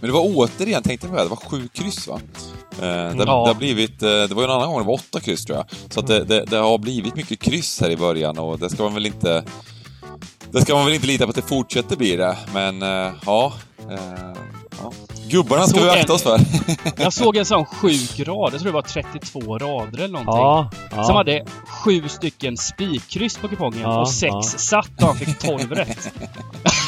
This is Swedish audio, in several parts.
Men det var återigen, tänkte jag på det, det var sju kryss va? Eh, det, Ja. det har blivit, eh, det var ju en annan gång det var åtta kryss tror jag. Så att det, det, det har blivit mycket kryss här i början och det ska man väl inte... Det ska man väl inte lita på att det fortsätter bli det, men eh, ja. Ja. Gubbarna ska vi såg akta en- oss för. Jag såg en sån sjuk rad. Jag tror det var 32 rader eller någonting. Ja, ja. Som hade sju stycken spikkryss på kupongen Ja, och sex ja. satt och han fick 12 rätt.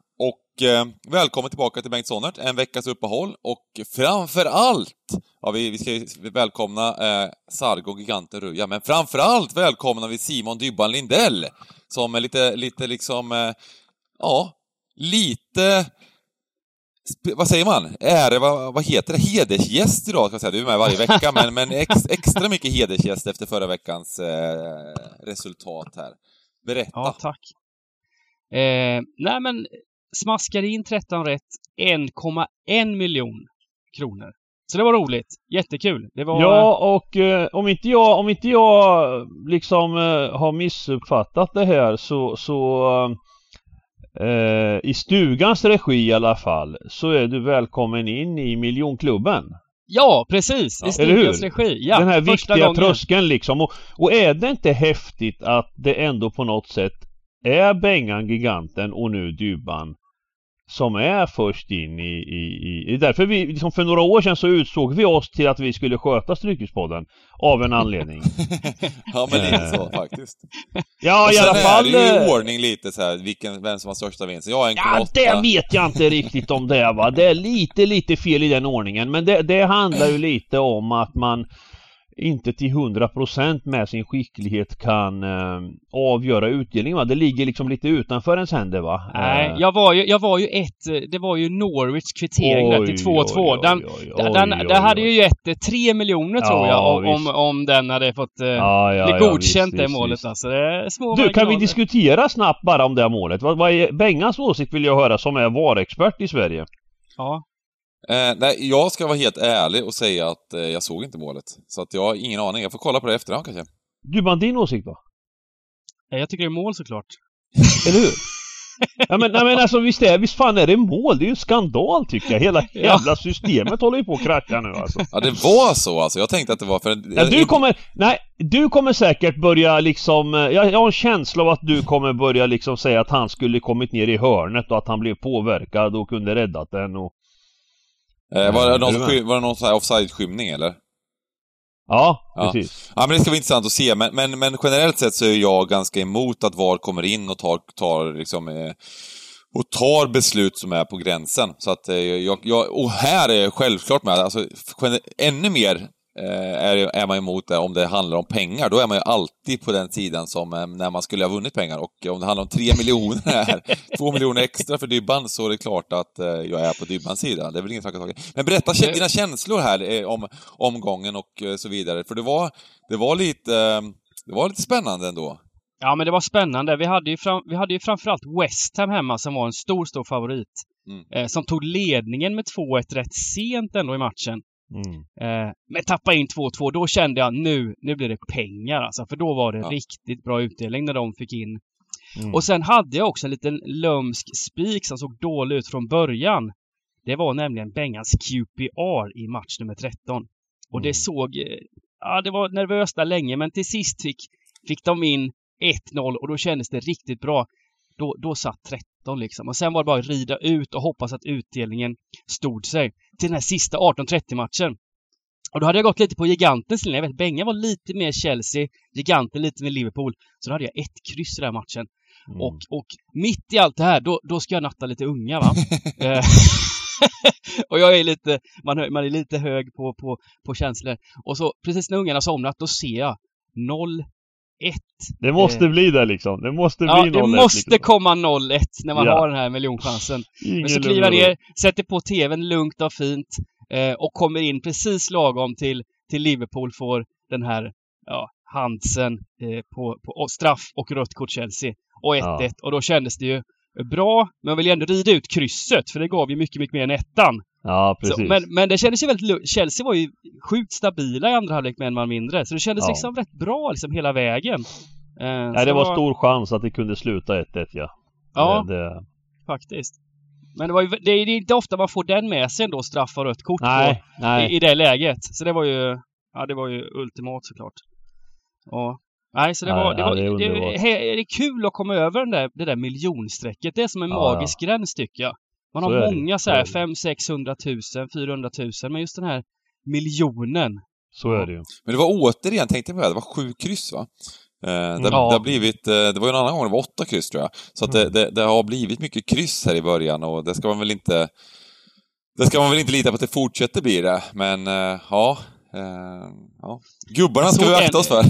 Och eh, välkommen tillbaka till Bengt Sonnert, en veckas uppehåll och framför allt, ja vi, vi ska välkomna eh, Sargo Giganten Ruja, men framför allt välkomnar vi Simon Dybban Lindell, som är lite, lite liksom, eh, ja, lite vad säger man? Är vad, vad heter det? Hedersgäst idag, ska jag säga. Du är med varje vecka, men, men ex, extra mycket hedersgäst efter förra veckans eh, resultat här. Berätta. Ja, tack. Eh, nej men, smaskade in 13 rätt, 1,1 miljon kronor. Så det var roligt. Jättekul. Det var... Ja, och eh, om inte jag, om inte jag liksom eh, har missuppfattat det här så, så eh, i stugans regi i alla fall så är du välkommen in i miljonklubben. Ja, precis! I eller hur? Stugans regi. Ja, Den här viktiga gången. tröskeln liksom. Och, och är det inte häftigt att det ändå på något sätt är Bengan Giganten och nu Dybban som är först in i, i, i... Det är därför vi, liksom för några år sedan så utsåg vi oss till att vi skulle sköta Strykespodden. Av en anledning. Ja, men lite så faktiskt. Ja, i sen alla är fall... det ju eh, ordning lite så här, vilken, vem som har största vinsten. Jag har 1,8. Ja, det vet jag inte riktigt om det va. Det är lite, lite fel i den ordningen. Men det, det handlar ju lite om att man inte till 100% med sin skicklighet kan eh, avgöra utdelningen va. Det ligger liksom lite utanför ens händer va. Nej, Eh, jag var ju, jag var ju ett, eh, det var ju Norwich kvittering där till 2-2. oj, Den, den, den, hade ju gett eh, 3 miljoner tror Ja, jag om, om, om den hade fått eh, Ja, ja, godkänt visst, det målet visst. alltså. Det små Du, kan vi diskutera snabbt bara om det här målet? Vad, vad är Bengans åsikt vill jag höra som är VAR-expert i Sverige? Ja. Eh, nej, jag ska vara helt ärlig och säga att eh, jag såg inte målet. Så att jag har ingen aning. Jag får kolla på det efterhand kanske. Du, din åsikt då? Jag tycker det är mål såklart. Eller hur? Ja men, nej, men alltså visst, är, visst fan är det mål? Det är ju en skandal tycker jag. Hela Ja. jävla systemet håller ju på att kracka nu alltså. Ja, det var så alltså. Jag tänkte att det var för... En, Ja, du kommer, nej, du kommer säkert börja liksom, eh, jag, jag har en känsla av att du kommer börja liksom säga att han skulle kommit ner i hörnet och att han blev påverkad och kunde räddat den och... eh, var, det någon, var det någon sån här offside-skymning eller? Ja, Ja. precis. Ja, men det ska bli intressant att se. Men, men, men generellt sett så är jag ganska emot att VAR kommer in och tar, tar liksom... Eh, och tar beslut som är på gränsen. Så att eh, jag, jag... Och här är jag självklart med. Alltså, ännu mer är, är man emot det om det handlar om pengar. Då är man ju alltid på den sidan som eh, när man skulle ha vunnit pengar. Och om det handlar om tre miljoner här, två miljoner extra för Dybban, så är det klart att eh, jag är på Dybbans sida. Det är väl ingen snack om. Men berätta dina känslor här eh, om omgången och eh, så vidare. För det var, det var lite... Eh, det var lite spännande ändå. Ja, men det var spännande. Vi hade ju, fram, vi hade ju framförallt West Ham hemma som var en stor, stor favorit. Mm. Eh, som tog ledningen med 2-1 rätt sent ändå i matchen. Mm. Eh, men tappa in 2-2, då kände jag nu, nu blir det pengar alltså. För då var det Ja. riktigt bra utdelning när de fick in. Mm. Och sen hade jag också en liten lömsk spik som såg dålig ut från början. Det var nämligen Bengans QPR i match nummer 13. Och Mm. det såg, eh, ja det var nervöst där länge men till sist fick, fick de in 1-0 och då kändes det riktigt bra. Då, då satt 13 liksom. Och sen var det bara att rida ut och hoppas att utdelningen stod sig till den här sista 18-30 matchen. Och då hade jag gått lite på gigantens linje. Jag vet, Benga var lite mer Chelsea, giganten lite mer Liverpool. Så då hade jag ett kryss i den här matchen. Mm. Och, och mitt i allt det här, då, då ska jag natta lite unga va. Eh, och jag är lite, man, är- man är lite hög på, på, på känslor. Och så precis när ungarna somnat, då ser jag 0, Det måste Eh. bli det liksom. Det måste bli Ja, 0-1 det måste liksom. komma 0-1 när man Ja. har den här miljonchansen. Men så kliver ner, sätter på TVn lugnt och fint eh, och kommer in precis lagom till, till Liverpool får den här ja, Hansen eh, på, på straff och rött kort Chelsea. Och 1-1. Ja. Och då kändes det ju bra, men vill ju ändå rida ut krysset för det gav ju mycket, mycket mer än ettan. Ja, Så, precis. men, men det kändes ju väldigt. Chelsea var ju sjukt stabila i andra halvlek med en man mindre. Så det kändes Ja. liksom rätt bra liksom hela vägen. Eh, Nej, så det var stor chans att det kunde sluta 1-1 ja. Ja, Det, det, faktiskt. Men det, var ju, det är inte ofta man får den med sig ändå, straff och rött kort nej, då, nej. i, i det läget. Så det var ju, ja det var ju ultimat såklart. Ja. Nej, så det Ja, var, det, ja, var, det är det, det, är kul att komma över den där, det där miljonstrecket. Det är som en Ja, magisk gräns tycker jag. Man Så har det, många så så här är det. 5 600 000, 400 000, men just den här miljonen. Så är det ju. Men det var återigen, tänkte på det, det var sju kryss va? Eh, det, Ja. det har blivit, eh, det var ju en annan gång det var åtta kryss tror jag. Så att det, det, det har blivit mycket kryss här i början och det ska man väl inte... Det ska man väl inte lita på att det fortsätter bli det, men eh, ja. Ja. Gubbarna Jag ska vi akta en- oss för.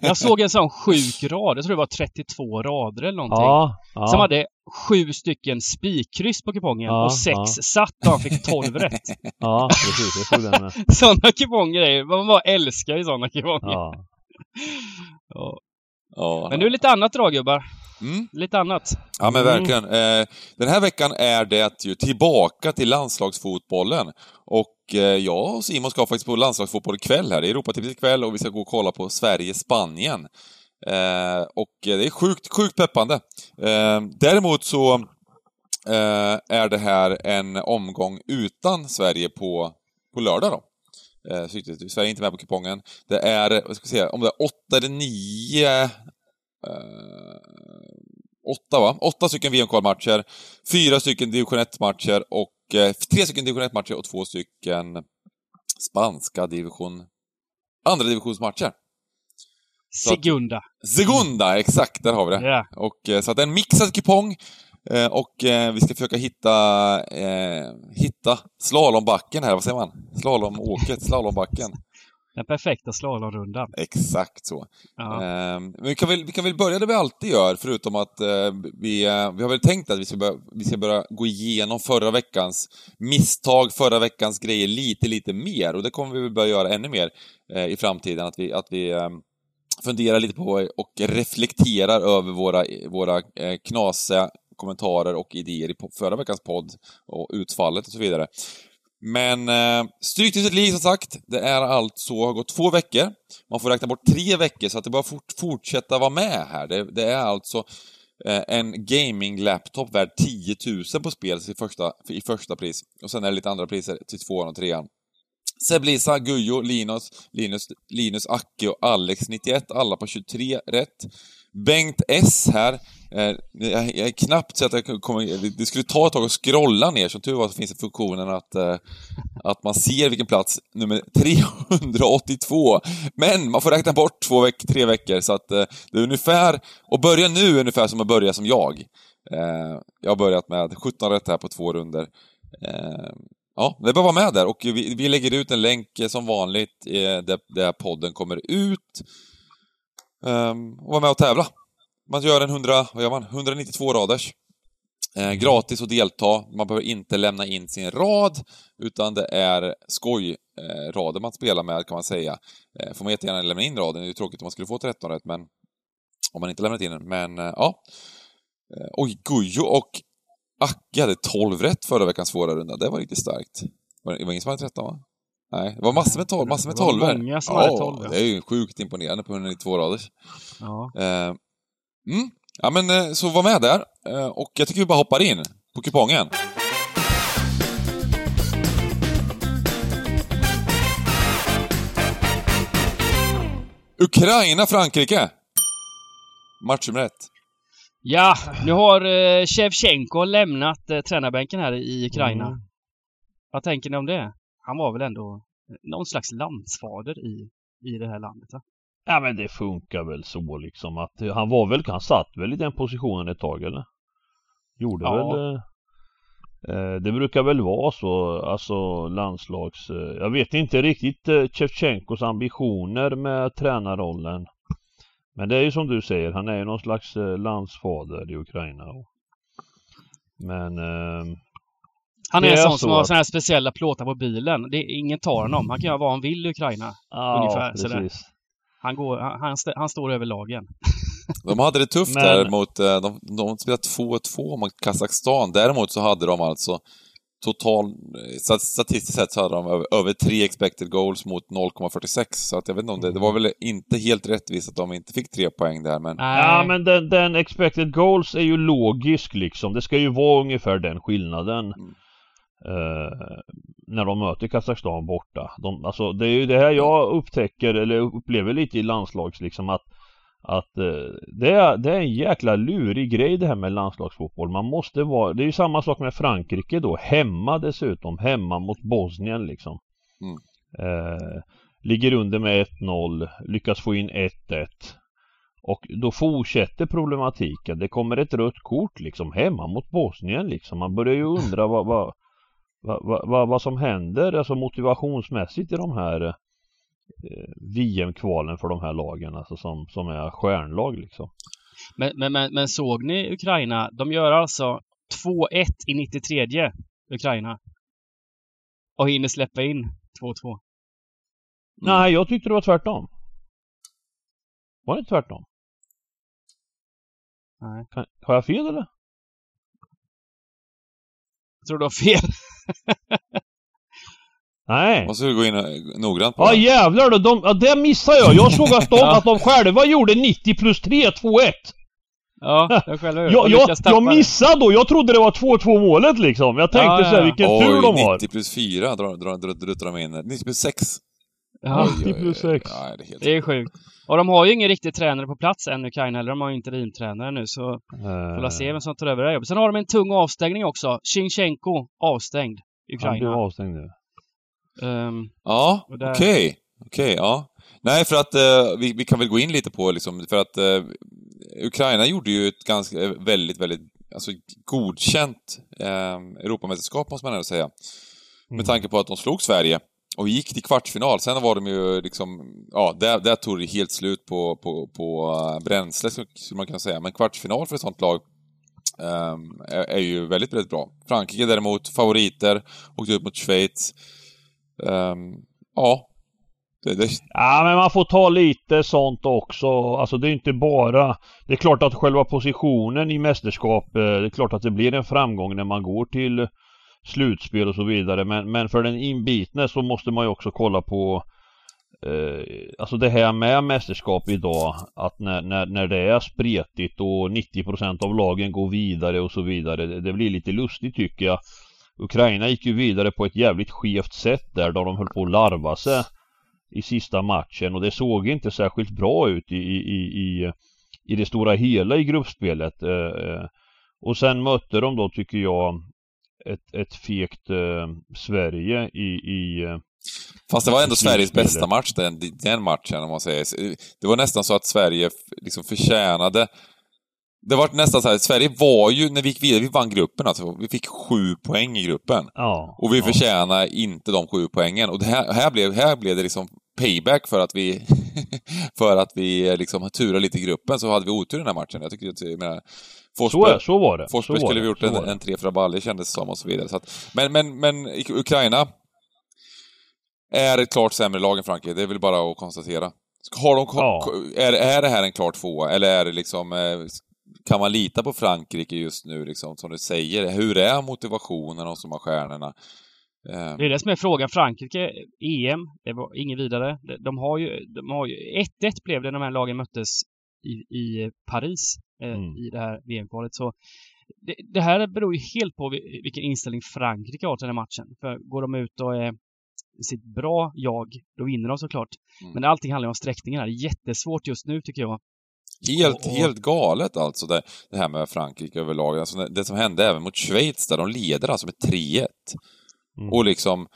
Jag såg en sån sjuk rad, jag tror det var 32 rader eller någonting. Ja, ja. Som hade sju stycken spikkryss på kupongen Ja, och sex ja. satt och han fick 12 rätt. Ja, precis. Jag såg den med. Sådana kuponger är Man bara älskar ju sådana kuponger. Ja. Ja. Men nu lite annat drag gubbar. mm. Lite annat. Ja men Mm. verkligen. Eh, den här veckan är det ju tillbaka till landslagsfotbollen. Och eh, jag och Simon ska faktiskt på landslagsfotboll ikväll här. Det är Europatipset ikväll och vi ska gå och kolla på Sverige-Spanien. Eh, och det är sjukt, sjukt peppande. Eh, däremot så eh, är det här en omgång utan Sverige på, på lördag då. Eh, Sverige är inte med på kupongen. Det är, vad ska vi säga, om det är åtta eller nio eh, åtta va? Åtta stycken VM-kvalmatcher, fyra stycken division 1-matcher och eh, tre stycken division 1-matcher och två stycken spanska division... andra divisionsmatcher. Segunda. Segunda, exakt, där har vi det. Ja. Och, eh, så att det är en mixad kupong eh, och eh, vi ska försöka hitta, eh, hitta slalombacken här, vad säger man? Slalomåket, slalombacken. Den perfekta slalomrundan. Exakt så. Ja. Ehm, vi kan, väl, vi kan väl börja där vi alltid gör, förutom att eh, vi, vi har väl tänkt att vi ska, börja, vi ska börja gå igenom förra veckans misstag, förra veckans grejer lite, lite mer. Och det kommer vi väl börja göra ännu mer eh, i framtiden, att vi, att vi eh, funderar lite på och reflekterar över våra, våra eh, knasiga kommentarer och idéer i förra veckans podd och utfallet och så vidare. Men eh, Stryktipset League som sagt, det är alltså, har gått två veckor. Man får räkna bort tre veckor så att det bara fort, fortsätta vara med här. Det, det är alltså eh, en gaming-laptop värd 10 000 på spel i första, i första pris. Och sen är det lite andra priser till tvåan och trean. Seblisa, Gujo, Linus, Linus, Linus Acke och Alex 91, alla på 23 rätt. Bengt S här. Eh, jag, jag är knappt så att jag kommer... Det, skulle ta ett tag att scrolla ner, som tur var så finns det funktionen att, eh, att man ser vilken plats nummer 382. Men man får räkna bort två veck, tre veckor, så att eh, det är ungefär... Och börja nu är ungefär som att börja som jag. Eh, jag har börjat med 17 rätt här på två runder. Eh, Ja, det bör vara med där och vi, vi lägger ut en länk eh, som vanligt eh, där, där podden kommer ut. Um, och vara med och tävla. Man gör en 100, vad gör man? 192 raders. Eh, gratis att delta. Man behöver inte lämna in sin rad, utan det är skojrader eh, man spelar med, kan man säga. Eh, får man jättegärna lämna in raden. Det är ju tråkigt om man skulle få 13 rätt, men om man inte lämnat in den. Men eh, ja. Eh, oj, Gujo och Acke hade 12 rätt förra veckans svåra runda. Det var riktigt starkt. Var det var ingen som hade 13 va? Nej, det var massor med 12, massor med Det var 12 många som hade 12, ja. det är ju sjukt imponerande på 192 raders. Ja. Eh, mm. Ja men eh, så var med där. Eh, och jag tycker vi bara hoppar in på kupongen. Ukraina, Frankrike. Match nummer ett. Ja, nu har eh, Shevchenko lämnat eh, tränarbänken här i Ukraina. Mm. Vad tänker ni om det? Han var väl ändå någon slags landsfader i, i det här landet va? Ja men det funkar väl så liksom att eh, han var väl, han satt väl i den positionen ett tag eller? Gjorde Ja. väl eh, eh, Det brukar väl vara så, alltså landslags... Eh, jag vet inte riktigt eh, Shevchenkos ambitioner med tränarrollen. Men det är ju som du säger, han är ju någon slags eh, landsfader i Ukraina. Och... Men... Eh, Han är en sån så som har såna här speciella plåtar på bilen. Det är, ingen tar honom. Han kan göra vad han vill i Ukraina. ja, Ungefär sådär. precis. Han, går, han, han, st- han står över lagen. De hade det tufft Men- där mot... eh, De, de spelade 2-2 mot Kazakstan. Däremot så hade de alltså total... eh, stat- Statistiskt sett så hade de över, över 3 expected goals mot 0,46. Så att jag vet inte om det... Det var väl inte helt rättvist att de inte fick tre poäng där, men... Ja men den, den expected goals är ju logisk liksom. Det ska ju vara ungefär den skillnaden. Mm. Eh, när de möter Kazakstan borta. De, alltså det är ju det här jag upptäcker eller upplever lite i landslags liksom att att eh, det, är, det är en jäkla lurig grej det här med landslagsfotboll. Man måste vara, det är ju samma sak med Frankrike då, hemma dessutom, hemma mot Bosnien liksom. Mm. Eh, ligger under med 1-0, lyckas få in 1-1. Och då fortsätter problematiken. Det kommer ett rött kort liksom hemma mot Bosnien liksom. Man börjar ju undra vad, vad, vad, vad, vad, som händer alltså motivationsmässigt i de här eh, VM-kvalen för de här lagen alltså som, som är stjärnlag liksom. Men, men, men, men såg ni Ukraina? De gör alltså 2-1 i 93 Ukraina. Och hinner släppa in 2-2. Nej, jag tyckte det var tvärtom. Var det inte tvärtom? Nej. Kan, har jag fel eller? Jag tror du har fel. Nej. Måste du gå in noggrant på Ja det. jävlar då, de, ja, det missade jag. Jag såg att de, Ja. att de själva gjorde 90 plus 3, 2-1. Ja, jag själv. Jag, jag, jag det. missade då, jag trodde det var 2-2 målet liksom. Jag tänkte Ja, ja, så här, ja. vilken tur de har. 90 plus 4 drar, drar, drar, druttar de in. 90 plus 6. Ja, 90 plus 6. Ja, det är helt... det är sjukt. Och de har ju ingen riktig tränare på plats än Ukraina heller. De har ju interimtränare nu så får Eh, la se vem som tar över det här jobbet. Sen har de en tung avstängning också. Shinchenko avstängd. Han blev Ukraina. avstängd nu. Ehm, Ja, där- okej. Okej, ja. Nej, för att eh, vi, vi kan väl gå in lite på liksom, för att eh, Ukraina gjorde ju ett ganska, eh, väldigt, väldigt, alltså godkänt eh, Europamästerskap måste man ändå säga. Mm. Med tanke på att de slog Sverige och gick till kvartsfinal. Sen var de ju liksom, ja, där, där tog det helt slut på, på, på eh, bränsle skulle man kunna säga. Men kvartsfinal för ett sånt lag ehm, är, är ju väldigt, väldigt bra. Frankrike däremot, favoriter, åkte ut mot Schweiz. Um, ja. Det, det, Ja men man får ta lite sånt också. Alltså det är inte bara... Det är klart att själva positionen i mästerskap, eh, det är klart att det blir en framgång när man går till slutspel och så vidare. Men, men för den inbitne så måste man ju också kolla på eh, Alltså det här med mästerskap idag att när, när, när det är spretigt och 90% av lagen går vidare och så vidare. Det, det blir lite lustigt tycker jag. Ukraina gick ju vidare på ett jävligt skevt sätt där då de höll på att larva sig i sista matchen och det såg inte särskilt bra ut i, i, i, i, det stora hela i gruppspelet. Eh, eh, och sen mötte de då tycker jag ett, ett fegt eh, Sverige i, i Fast det var ändå Sveriges bästa match, den, den matchen, om man säger. Det var nästan så att Sverige liksom förtjänade... Det var nästan så här, Sverige var ju, när vi gick vidare, vi vann gruppen alltså. Vi fick sju poäng i gruppen. ja. Och vi ja. förtjänar inte de sju poängen. Och det här, här, blev, här blev det liksom payback för att vi... för att vi liksom turade lite i gruppen, så hade vi otur i den här matchen. Jag tycker att, jag menar... Så, är, Forsberg, så var det. så Forsberg var skulle vi gjort så en, en tre frabaljer kändes det som och så vidare. Så att, men, men, men Uk- Ukraina är ett klart sämre lag än Frankrike, det är väl bara att konstatera. Har de, Ja. är, är det här en klart tvåa, eller är det liksom... Kan man lita på Frankrike just nu, liksom, som du säger? Hur är motivationen hos de här stjärnorna? Eh, Det är det som är frågan. Frankrike, EM, det var inget vidare. De- har ju, de har ju 1-1 blev det när de här lagen möttes i, i Paris eh, Mm. i det här VM-kvalet. Så det, det här beror ju helt på vi- vilken inställning Frankrike har till den här matchen. För går de ut och är sitt bra jag, då vinner de såklart. Mm. Men allting handlar ju om sträckningen här. Det är jättesvårt just nu tycker jag. Helt, Och- och- helt galet alltså, det, det här med Frankrike överlag. Alltså, det- det som hände även mot Schweiz, där de leder alltså med 3-1. Mm. Och liksom,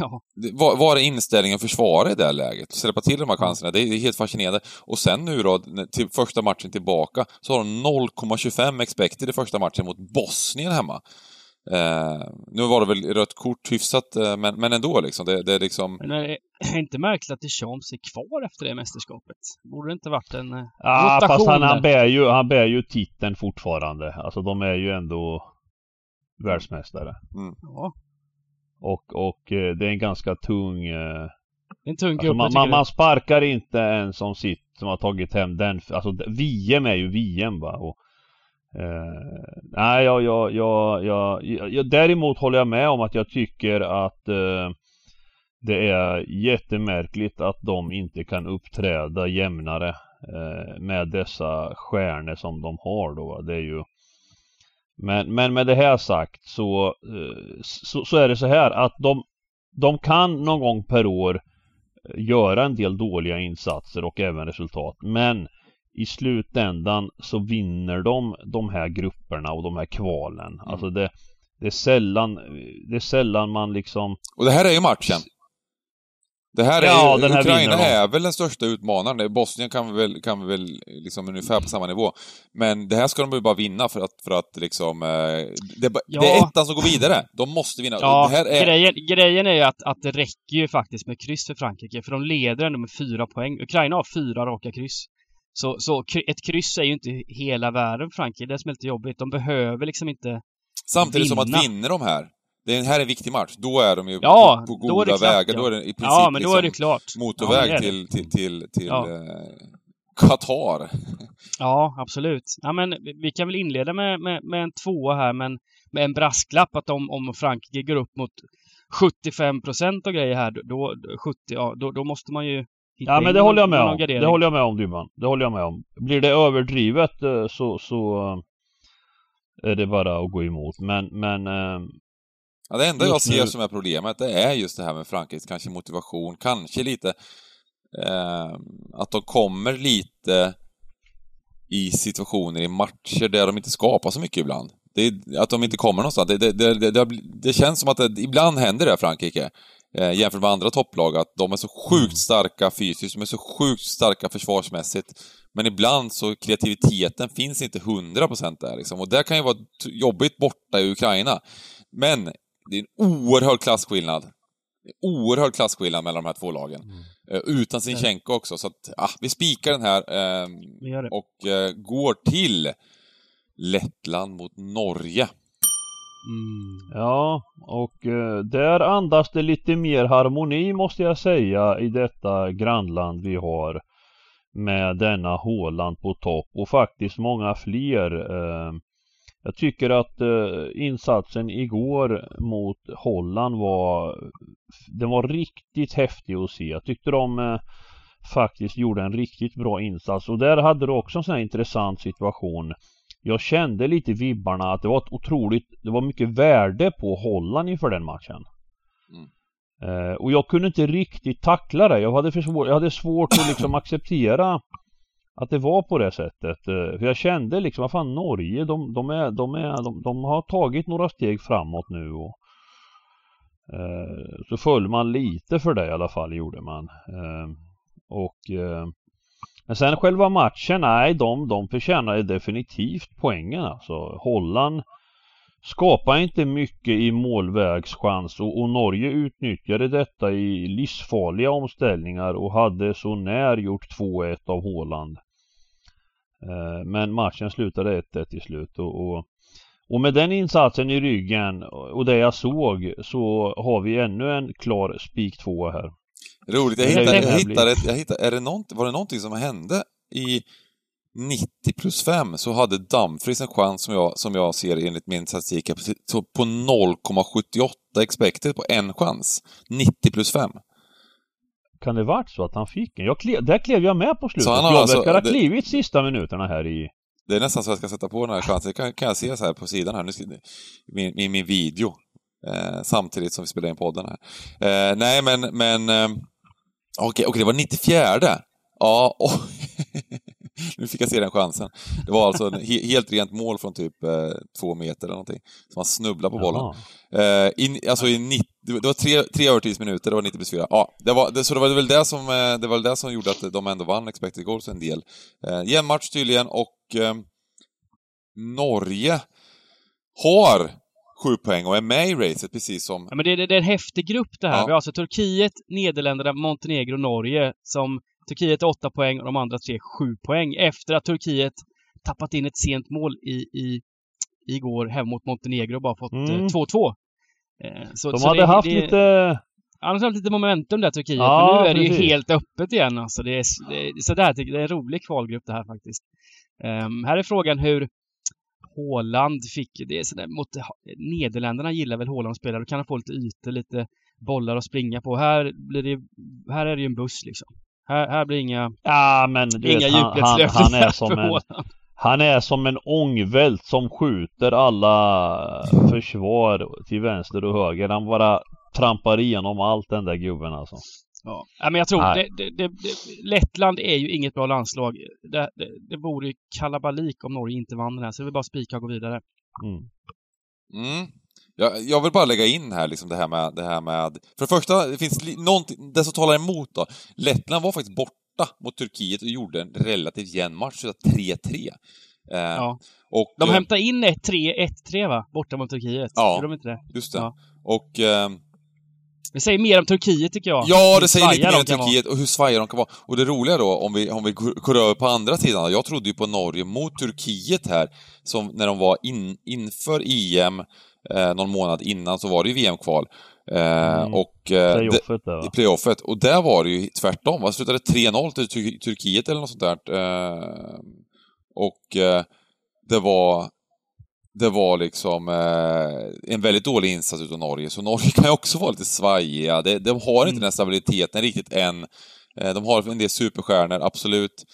Ja, vad var är inställningen försvara i det här läget? Släppa till de här chanserna, det är, det är helt fascinerande. Och sen nu då, till första matchen tillbaka, så har de 0,25 expected i första matchen mot Bosnien hemma. Eh, nu var det väl rött kort hyfsat, eh, men, men ändå liksom. Det, det är liksom... Men är det inte märkligt att Deschamps är kvar efter det mästerskapet? Borde det inte varit en eh, Ja, rotation fast han, han, bär ju, han bär ju titeln fortfarande. Alltså de är ju ändå världsmästare. Ja, Och, och eh, det är en ganska tung... eh, en tung Alltså grupp. man, jag man, man sparkar inte en som sitt som har tagit hem den. Alltså VM är ju VM va. Och, eh, nej, jag, jag, jag, jag, jag, däremot håller jag med om att jag tycker att eh, det är jättemärkligt att de inte kan uppträda jämnare eh, med dessa stjärnor som de har då. Det är ju men, men med det här sagt så, eh, så, så är det så här att de, de kan någon gång per år eh, göra en del dåliga insatser och även resultat. Men i slutändan så vinner de de här grupperna och de här kvalen. Alltså det, det är sällan, det är sällan man liksom Och det här är ju matchen. Det här är Ja, ju, Ukraina är väl den största utmanaren. Bosnien kan vi väl, kan vi väl liksom ungefär på samma nivå. Men det här ska de ju bara vinna för att, för att liksom... Eh, det, är Ja. det är ettan som går vidare. De måste vinna. Ja, det här är... grejen, grejen är ju att, att det räcker ju faktiskt med kryss för Frankrike, för de leder ändå med fyra poäng. Ukraina har fyra raka kryss. Så, så ett kryss är ju inte hela världen Frankrike, det är det som är lite jobbigt. De behöver liksom inte... Samtidigt som vinna. att vinner de här, det här är en viktig match, då är de ju Ja, på, på det goda klart, vägar. ja. Då är det i princip Ja, men då är det liksom klart. motorväg Ja, det är till, till, till, till Ja. eh, Qatar. Ja, absolut. Ja, men vi- kan väl inleda med, med, med en tvåa här, men med en brasklapp att om, om Frankrike går upp mot 75 procent och grejer här, då, då, 70, ja, då, då måste man ju Ja men det håller jag med om. gardering. Det håller jag med om Dybban. Det håller jag med om. Blir det överdrivet eh, så, så eh, är det bara att gå emot. Men, men eh, Ja, det enda jag ser nu- som är problemet, det är just det här med Frankrikes kanske motivation, kanske lite eh, att de kommer lite i situationer i matcher där de inte skapar så mycket ibland. Det är, att de inte kommer någonstans. Det, det, det, det känns som att det, ibland händer det i Frankrike. Eh, jämfört med andra topplag, att de är så sjukt starka fysiskt, de är så sjukt starka försvarsmässigt. Men ibland så kreativiteten finns inte 100% där liksom. Och det kan ju vara jobbigt borta i Ukraina. Men det är en oerhörd klasskillnad. En Oerhörd klasskillnad mellan de här två lagen. Eh, utan Sinchenko också, så att, ah, vi spikar den här eh, gör det. och eh, går till Lettland mot Norge. Mm. ja, och eh, där andas det lite mer harmoni måste jag säga i detta grannland vi har. Med denna Håland på topp och faktiskt många fler. Eh, jag tycker att eh, insatsen igår mot Holland var Den var riktigt häftig att se. Jag tyckte de eh, faktiskt gjorde en riktigt bra insats och där hade du också en sån här intressant situation. Jag kände lite vibbarna att det var ett otroligt, det var mycket värde på Holland inför den matchen. Mm. Eh, och jag kunde inte riktigt tackla det. Jag hade, för svår, jag hade svårt att liksom acceptera att det var på det sättet. Eh, för jag kände liksom, vad fan Norge, de, de, är, de, är, de, de har tagit några steg framåt nu och eh, så föll man lite för det i alla fall, gjorde man. Eh, och eh, men sen själva matchen, nej de, de förtjänade definitivt poängen alltså. Holland skapar inte mycket i målvägschans och, och Norge utnyttjade detta i livsfarliga omställningar och hade så när gjort 2-1 av Håland. Eh, men matchen slutade 1-1 till slut och, och, och med den insatsen i ryggen och det jag såg så har vi ännu en klar spik 2 här. Roligt, jag hittade, jag hittade, ett- jag hittade är det nånt, var det någonting som hände i 90 plus 5 så hade Dumfries en chans som jag, som jag ser enligt min statistik på, så på 0,78 expected på en chans. 90 plus 5. Kan det varit så att han fick en? Jag klev, där klev jag med på slutet. Så han har jag alltså- verkar ha det- klivit sista minuterna här i... Det är nästan så jag ska sätta på den här chansen. Kan, kan jag se så här på sidan här. Nu ska, min, min, min video. Eh, samtidigt som vi spelar in podden här. Eh, nej, men... men eh, Okej, okej, det var 94. Ja, och nu fick jag se den chansen. Det var alltså he, helt rent mål från typ eh, två meter eller någonting. Så man snubblade på bollen. Eh, in, alltså i 90, det var tre, tre övertidsminuter, det var 90 plus 4. Ja, det var, det, så det var väl det som, eh, det var det som gjorde att de ändå vann expected goals en del. Eh, jämn match tydligen och eh, Norge har sju poäng och är med i racet precis som... Ja, men det, det, det är en häftig grupp det här. Ja. Vi har alltså Turkiet, Nederländerna, Montenegro, Norge som Turkiet är åtta poäng och de andra tre sju poäng efter att Turkiet tappat in ett sent mål i, i igår hem mot Montenegro och bara fått eh, Mm. 2-2. Eh, så, De så hade det, haft det, lite... Annars har de haft lite momentum där Turkiet, Ja, men nu är det ju precis. helt öppet igen alltså. Det är, det är, så det, här, det är en rolig kvalgrupp det här faktiskt. Ehm, här är frågan hur Håland fick, det är sådär, mot Nederländerna gillar väl Håland att spela, då kan han få lite ytor, lite bollar att springa på. Här blir det, här är det ju en buss liksom. Här, här blir inga, Ja men du inga vet, han, han, djupledslöpningar han är som för en... Han är som en ångvält som skjuter alla försvar till vänster och höger. Han bara trampar igenom allt den där gubben alltså. Ja. ja, men jag tror det, det, det, det, Lettland är ju inget bra landslag. Det, det, det vore ju kalabalik om Norge inte vann den här, så det är bara spika och gå vidare. Mm. Mm. Jag, jag vill bara lägga in här liksom det här med, det här med... För det första, det finns någonting, det som talar emot då. Lettland var faktiskt borta mot Turkiet och gjorde en relativt jämn match, så 3-3. Eh, Ja. Och, De eh, hämtade in ett 3 1-3 va? Borta mot Turkiet. Ja. Gjorde de inte det? Just det. Ja. Och... Eh, Det säger mer om Turkiet tycker jag. Ja, det säger lite mer om. Turkiet och hur svajiga de kan vara. Och det roliga då, om vi, om vi går över på andra sidan, jag trodde ju på Norge mot Turkiet här, som när de var in, inför EM, eh, någon månad innan, så var det ju VM-kval. Eh, Mm. Och... Eh, Playoffet där va? playoffet. Och där var det ju tvärtom. Vad slutade 3-0 till Tur- Turkiet eller något sånt där. Eh, och eh, det var det var liksom eh, en väldigt dålig insats utav Norge, så Norge kan ju också vara lite svajiga. De, de har inte Mm. den stabiliteten riktigt än. Eh, de har en del superstjärnor, absolut.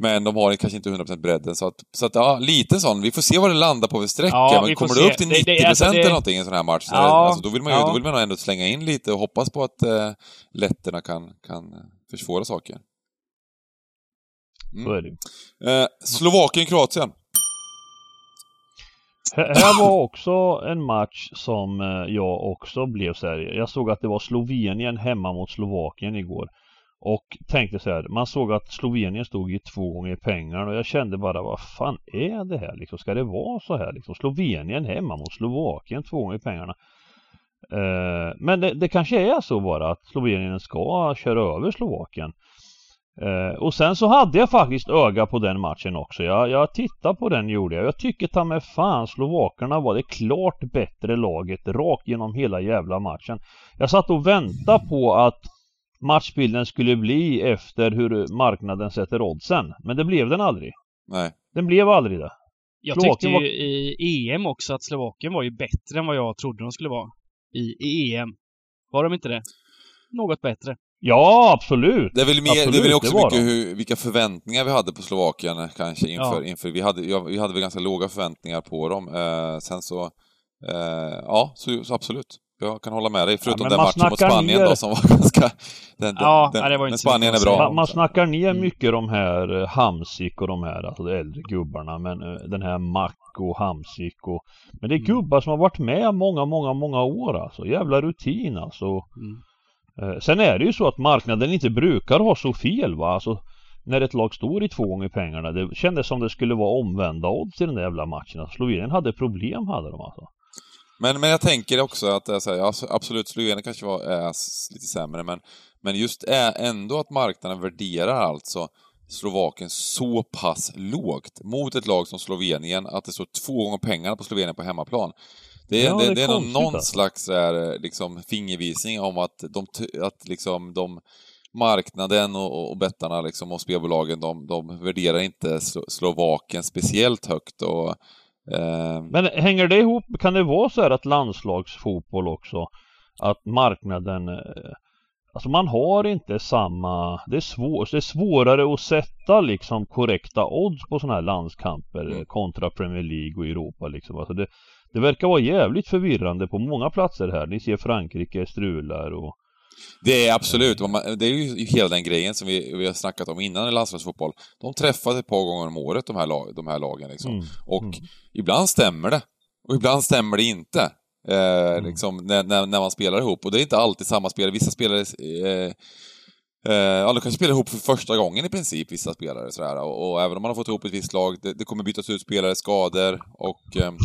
Men de har kanske inte 100% bredden, så att, så att ja, lite sån. Vi får se vad det landar på för sträcka. Ja, men kommer det upp till Det- 90% det- alltså det- eller någonting i en sån här match, så Ja, alltså, då, vill man ju, ja. då vill man ändå slänga in lite och hoppas på att eh, letterna kan, kan försvåra saker. Det ju. Eh, Slovakien-Kroatien. Här var också en match som eh, jag också blev så här. Jag såg att det var Slovenien hemma mot Slovakien igår. Och tänkte så här, man såg att Slovenien stod i två gånger pengarna och jag kände bara vad fan är det här liksom? Ska det vara så här liksom? Slovenien hemma mot Slovakien två gånger pengarna. Eh, men det, det kanske är så bara att Slovenien ska köra över Slovakien. Eh, och sen så hade jag faktiskt öga på den matchen också. Jag, jag tittade på den gjorde jag. Jag tycker ta med fan slovakerna var det klart bättre laget rakt genom hela jävla matchen. Jag satt och väntade på att matchbilden skulle bli efter hur marknaden sätter oddsen. Men det blev den aldrig. Nej. Den blev aldrig det. Jag Slovakien tyckte var- ju i EM också att Slovakien var ju bättre än vad jag trodde de skulle vara. I, i EM. Var de inte det? Något bättre. Ja, absolut! Det är väl, mer, det är Absolut, väl också det mycket hur, vilka förväntningar vi hade på Slovakien eh, kanske inför, Ja. inför vi, hade, ja, vi hade väl ganska låga förväntningar på dem. Eh, sen så, eh, ja, så, så absolut. Jag kan hålla med dig, förutom men den matchen mot Spanien ner- då som var ganska... Den, Ja, den, nej, det var inte men Spanien är bra. Man, man snackar ner Mm. mycket de här eh, Hamsik och de här, alltså de äldre gubbarna, men eh, den här Mack och Hamsik och... Men det är Mm. gubbar som har varit med många, många, många år alltså. Jävla rutin alltså. Mm. Eh, sen är det ju så att marknaden inte brukar ha så fel va, alltså när ett lag står i två gånger pengarna. Det kändes som det skulle vara omvända odds i den där jävla matchen. Alltså, Slovenien hade problem hade de alltså. Men, men jag tänker också att det är så här, ja, absolut, Slovenien kanske var, är lite sämre, men, men just är ändå att marknaden värderar alltså Slovakien så pass lågt mot ett lag som Slovenien, att det står två gånger pengarna på Slovenien på hemmaplan. Det är, Ja, det, det det är någon, någon alltså. slags så här, liksom, fingervisning om att, de, att liksom, de marknaden och, och bettarna liksom, och spelbolagen, de, de värderar inte Slo Slovakien speciellt högt. Och, eh, Men hänger det ihop? Kan det vara så här att landslagsfotboll också, att marknaden eh, Alltså man har inte samma, det är, svår, det är svårare att sätta liksom korrekta odds på sådana här landskamper Mm. eh, kontra Premier League och Europa liksom. Alltså det, det verkar vara jävligt förvirrande på många platser här. Ni ser Frankrike strular och Det är absolut, det är ju hela den grejen som vi, vi har snackat om innan i landslagsfotboll. De träffas ett par gånger om året, de här, lag, de här lagen. Liksom. Mm, Och mm. ibland stämmer det, och ibland stämmer det inte. Eh, liksom, när, när, när man spelar ihop. Och det är inte alltid samma spelare. Vissa spelare... Eh, eh, ja, de kanske spelar ihop för första gången i princip, vissa spelare. Sådär. Och, och även om man har fått ihop ett visst lag, det, det kommer bytas ut spelare, skador och... ehm,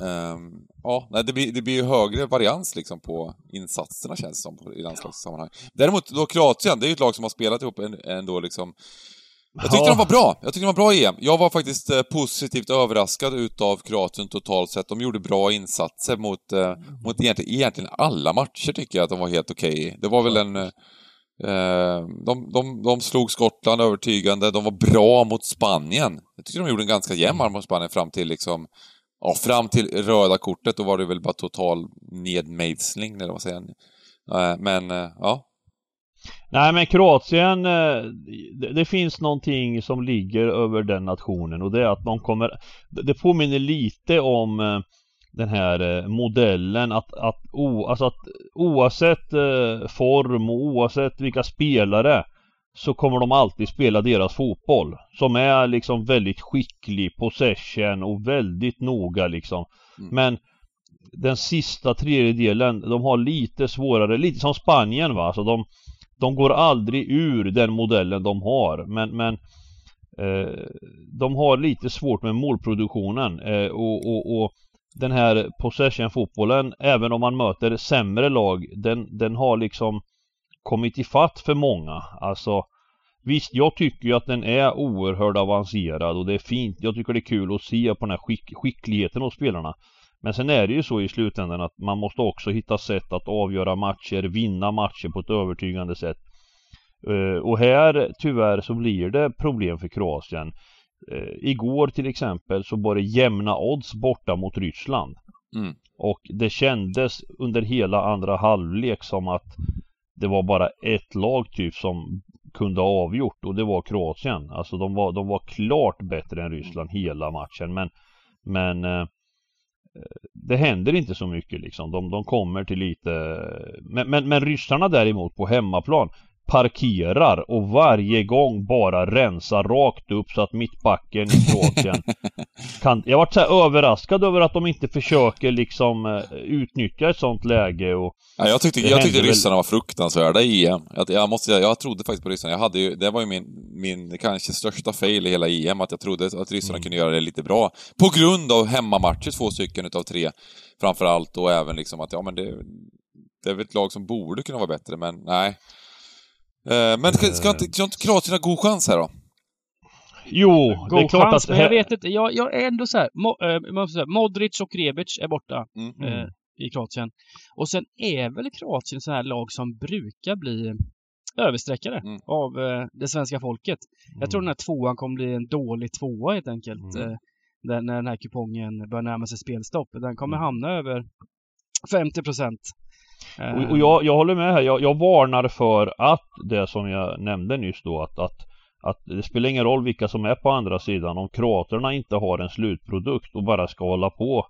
ehm, ja, nej, det blir, det blir ju högre varians liksom på insatserna känns det som i landslagssammanhang. Däremot då Kroatien, det är ju ett lag som har spelat ihop ändå liksom jag tyckte Ja. de var bra. Jag tyckte de var bra i EM. Jag var faktiskt eh, positivt överraskad utav Kroatien totalt sett. De gjorde bra insatser mot, eh, mot egentligen, egentligen alla matcher tycker jag att de var helt okej i. Det var väl en... Eh, de, de, de slog Skottland övertygande. De var bra mot Spanien. Jag tycker de gjorde en ganska jämn match mot Spanien fram till liksom... Ja, fram till röda kortet, då var det väl bara total nedmejsling, eller vad säger jag? Men, eh, ja. Nej men Kroatien, eh, det, det finns någonting som ligger över den nationen och det är att de kommer Det påminner lite om eh, den här modellen att, att, o, alltså att oavsett form och oavsett vilka spelare så kommer de alltid spela deras fotboll. Som är liksom väldigt skicklig, possession och väldigt noga liksom. Mm. Men den sista tredjedelen, de har lite svårare, lite som Spanien va. Alltså de, de går aldrig ur den modellen de har. Men, men eh, de har lite svårt med målproduktionen. Eh, och, och, och den här possession-fotbollen, även om man möter sämre lag, den, den har liksom kommit ifatt för många. Alltså Visst, jag tycker ju att den är oerhört avancerad och det är fint. Jag tycker det är kul att se på den här skick skickligheten hos spelarna. Men sen är det ju så i slutändan att man måste också hitta sätt att avgöra matcher, vinna matcher på ett övertygande sätt. Eh, och här tyvärr så blir det problem för Kroatien. Eh, igår till exempel så var det jämna odds borta mot Ryssland. Mm. Och det kändes under hela andra halvlek som att det var bara ett lag typ som kunde ha avgjort och det var Kroatien. Alltså de var, de var klart bättre än Ryssland hela matchen men Men eh, Det händer inte så mycket liksom. De, de kommer till lite men, men, men ryssarna däremot på hemmaplan parkerar och varje gång bara rensar rakt upp så att mittbacken i Kroatien kan... Jag varit så överraskad över att de inte försöker liksom eh, utnyttja ett sånt läge och Ja, jag tyckte, jag tyckte väl- ryssarna var fruktansvärda i EM. Jag, jag, måste, jag trodde faktiskt på ryssarna. Jag hade ju, det var ju min, min kanske största fail i hela EM, att jag trodde att ryssarna Mm. kunde göra det lite bra. På grund av hemmamatcher, två stycken utav tre, framför allt. Och även liksom att, ja men det, det är väl ett lag som borde kunna vara bättre, men nej. Eh, Men ska, ska, inte, ska inte Kroatien ha god chans här då? Jo, det är God klart chans, att... men jag vet inte. Jag, jag är ändå så här. Mo, eh, måste säga, Modric och Rebic är borta Mm. eh, i Kroatien. Och sen är väl Kroatien så här lag som brukar bli överstreckare Mm. av eh, det svenska folket. Jag tror den här tvåan kommer bli en dålig tvåa helt enkelt. Mm. Eh, där, när den här kupongen börjar närma sig spelstopp. Den kommer Mm. hamna över 50 procent. Och, och jag, jag håller med här. Jag, jag varnar för att det som jag nämnde nyss då att, att att det spelar ingen roll vilka som är på andra sidan om kroaterna inte har en slutprodukt och bara ska hålla på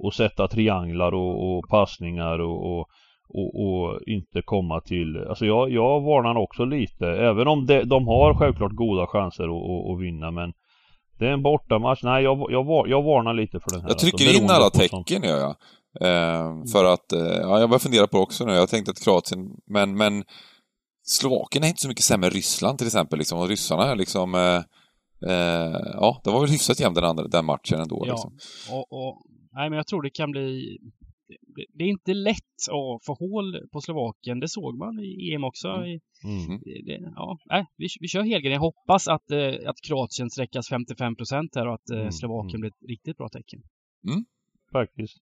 och sätta trianglar och, och passningar och, och, och, och inte komma till Alltså jag, jag varnar också lite även om det, de har självklart goda chanser att, att, att vinna men det är en bortamatch. Nej jag, jag, jag varnar lite för den här. Jag trycker alltså, in alla sånt. tecken, gör jag. Eh, för att, eh, ja, jag börjar fundera på det också nu. Jag tänkte att Kroatien, men, men Slovakien är inte så mycket sämre än Ryssland till exempel. Liksom. Och ryssarna är liksom, eh, eh, ja, det var väl hyfsat jämnt den, andra, den matchen ändå. Ja, Liksom. och, och, nej, men jag tror det kan bli... Det, det är inte lätt att få hål på Slovakien. Det såg man i EM också. Mm. I, Mm. det, ja, nej, vi, vi kör helgren. Jag hoppas att, eh, att Kroatien sträckas 55 procent här och att eh, Mm, Slovakien mm. blir ett riktigt bra tecken. Faktiskt.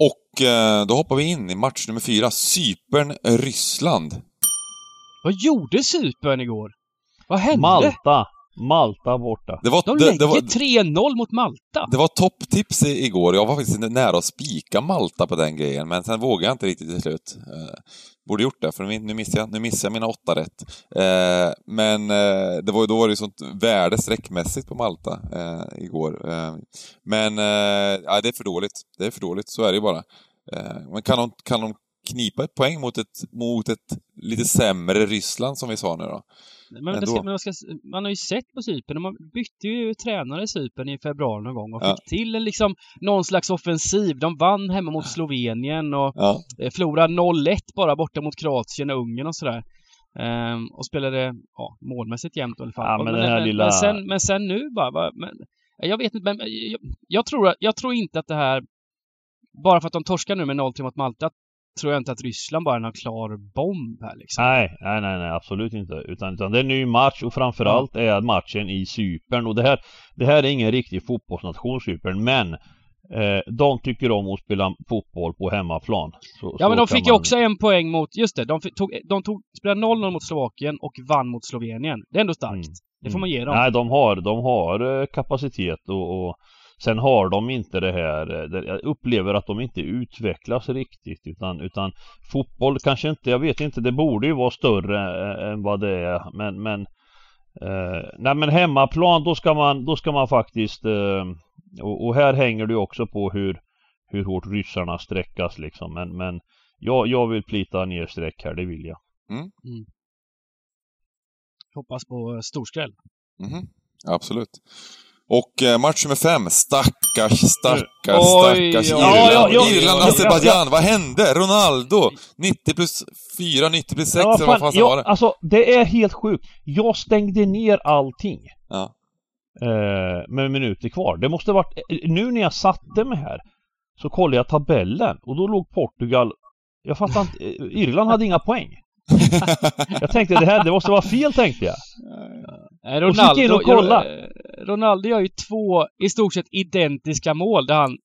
Och eh, då hoppar vi in i match nummer fyra. Cypern-Ryssland. Vad gjorde Cypern igår? Vad hände? Malta! Malta borta. Det var, De lägger det var, 3-0 mot Malta. det var topptips igår. Jag var faktiskt nära att spika Malta på den grejen, men sen vågade jag inte riktigt till slut. Eh, borde gjort det, för nu missade jag, nu missade jag mina åtta rätt. Eh, men eh, det var, då var det ju sånt värde sträckmässigt på Malta eh, igår. Eh, men eh, ja, det är för dåligt. Det är för dåligt, så är det ju bara. Men kan de, kan de knipa ett poäng mot ett, mot ett lite sämre Ryssland, som vi sa nu då? Men ska, men vad ska, man har ju sett på Cypern, man bytte ju tränare i Cypern i februari någon gång och Ja. fick till en liksom någon slags offensiv. De vann hemma mot Slovenien och Ja, eh, förlorade 0-1 bara borta mot Kroatien och Ungern och sådär. Ehm, och spelade ja, målmässigt jämnt i alla fall. Ja, Och- men här men, lilla- men, sen, men sen nu bara, va, men, jag vet inte, men jag, jag, tror, att- jag tror inte att det här bara för att de torskar nu med 0-3 mot Malta tror jag inte att Ryssland bara är någon klar bomb här liksom. Nej, nej, nej, nej absolut inte. Utan, utan det är en ny match och framförallt är matchen i Cypern. Och det här, det här är ingen riktig fotbollsnation Cypern, men eh, de tycker om att spela fotboll på hemmaplan. Så, ja, men så de kan fick ju man- också en poäng mot, just det, de, fick- tog, de tog, spelade 0-0 mot Slovakien och vann mot Slovenien. Det är ändå starkt. Mm. Det får man ge dem. Nej, de har, de har eh, kapacitet och, och sen har de inte det här, eh, jag upplever att de inte utvecklas riktigt utan, utan fotboll kanske inte, jag vet inte, det borde ju vara större eh, än vad det är men, men eh, nej men hemmaplan då ska man, då ska man faktiskt eh, och, och här hänger det ju också på hur, hur hårt ryssarna sträckas liksom men, men jag, jag vill plita ner streck här, det vill jag. Hoppas på eh, storskräll. Mhm. Absolut. Och eh, match nummer fem. Stackars, stackars, stackars Irland. Irland, ja, ja, Azerbajdzjan. Vad hände? Ronaldo. 90 plus 4, 90 plus 6 Ja, eller vad fan, fan jag, var det? Alltså det är helt sjukt. Jag stängde ner allting. Ja. Eh, med minuter kvar. Det måste varit, eh, nu när jag satte mig här så kollade jag tabellen och då låg Portugal, jag fattar inte, eh, Irland hade inga poäng. Jag tänkte det här, det måste vara fel tänkte jag. Eh, Och så gick jag och kolla. eh, Ronaldo gör ju två i stort sett identiska mål där han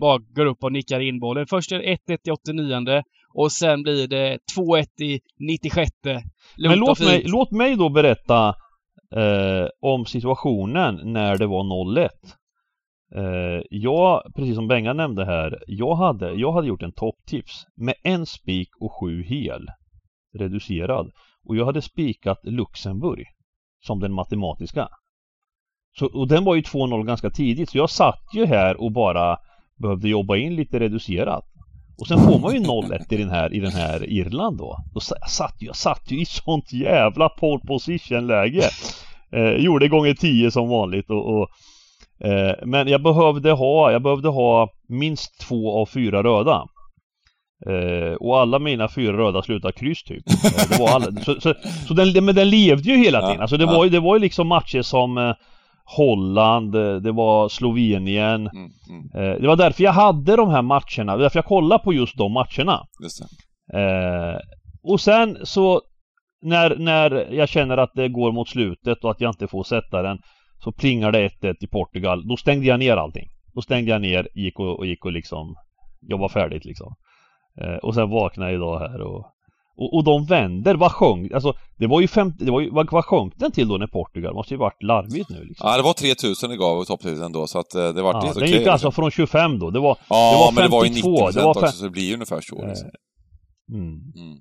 bara går upp och nickar in bollen. Först är det 1-1 i 89 och sen blir det 2-1 i 96. Men låt mig, låt mig då berätta eh, om situationen när det var 0-1. Eh, jag, precis som Benga nämnde här, jag hade, jag hade gjort en topptips med en spik och sju hel reducerad. Och jag hade spikat Luxemburg som den matematiska. Så, och den var ju 2-0 ganska tidigt så jag satt ju här och bara behövde jobba in lite reducerat. Och sen får man ju 0-1 i den här, i den här Irland då. då jag, satt, ju- jag satt ju i sånt jävla pole position läge. Eh, gjorde gånger 10 som vanligt och, och eh, Men jag behövde ha, jag behövde ha minst två av fyra röda. Eh, och alla mina fyra röda slutade kryss typ. Eh, det var alla, så så, så den, men den levde ju hela Ja, tiden. Alltså det, ja. var, ju- det var ju liksom matcher som eh, Holland, eh, det var Slovenien. Mm, mm, Eh, det var därför jag hade de här matcherna, det var därför jag kollade på just de matcherna. just. Eh, och sen så när, när jag känner att det går mot slutet och att jag inte får sätta den så plingar det 1-1 i Portugal. Då stängde jag ner allting. Då stängde jag ner, gick och, och gick och liksom jobba färdigt liksom. Eh, och sen vaknade jag idag här och och, och de vänder, vad sjönk, alltså det var ju 50, det var ju, vad, vad sjönk den till då när Portugal? Måste ju varit larvigt nu liksom. Ja, det var 3000 det gav topptipsen då, så att eh, det vart Ja, helt den okej. gick alltså från 25 då, det var, Ja, det var men det var ju 90 52, det var också, fem- så det blir ju ungefär så. Liksom. mm. Mm.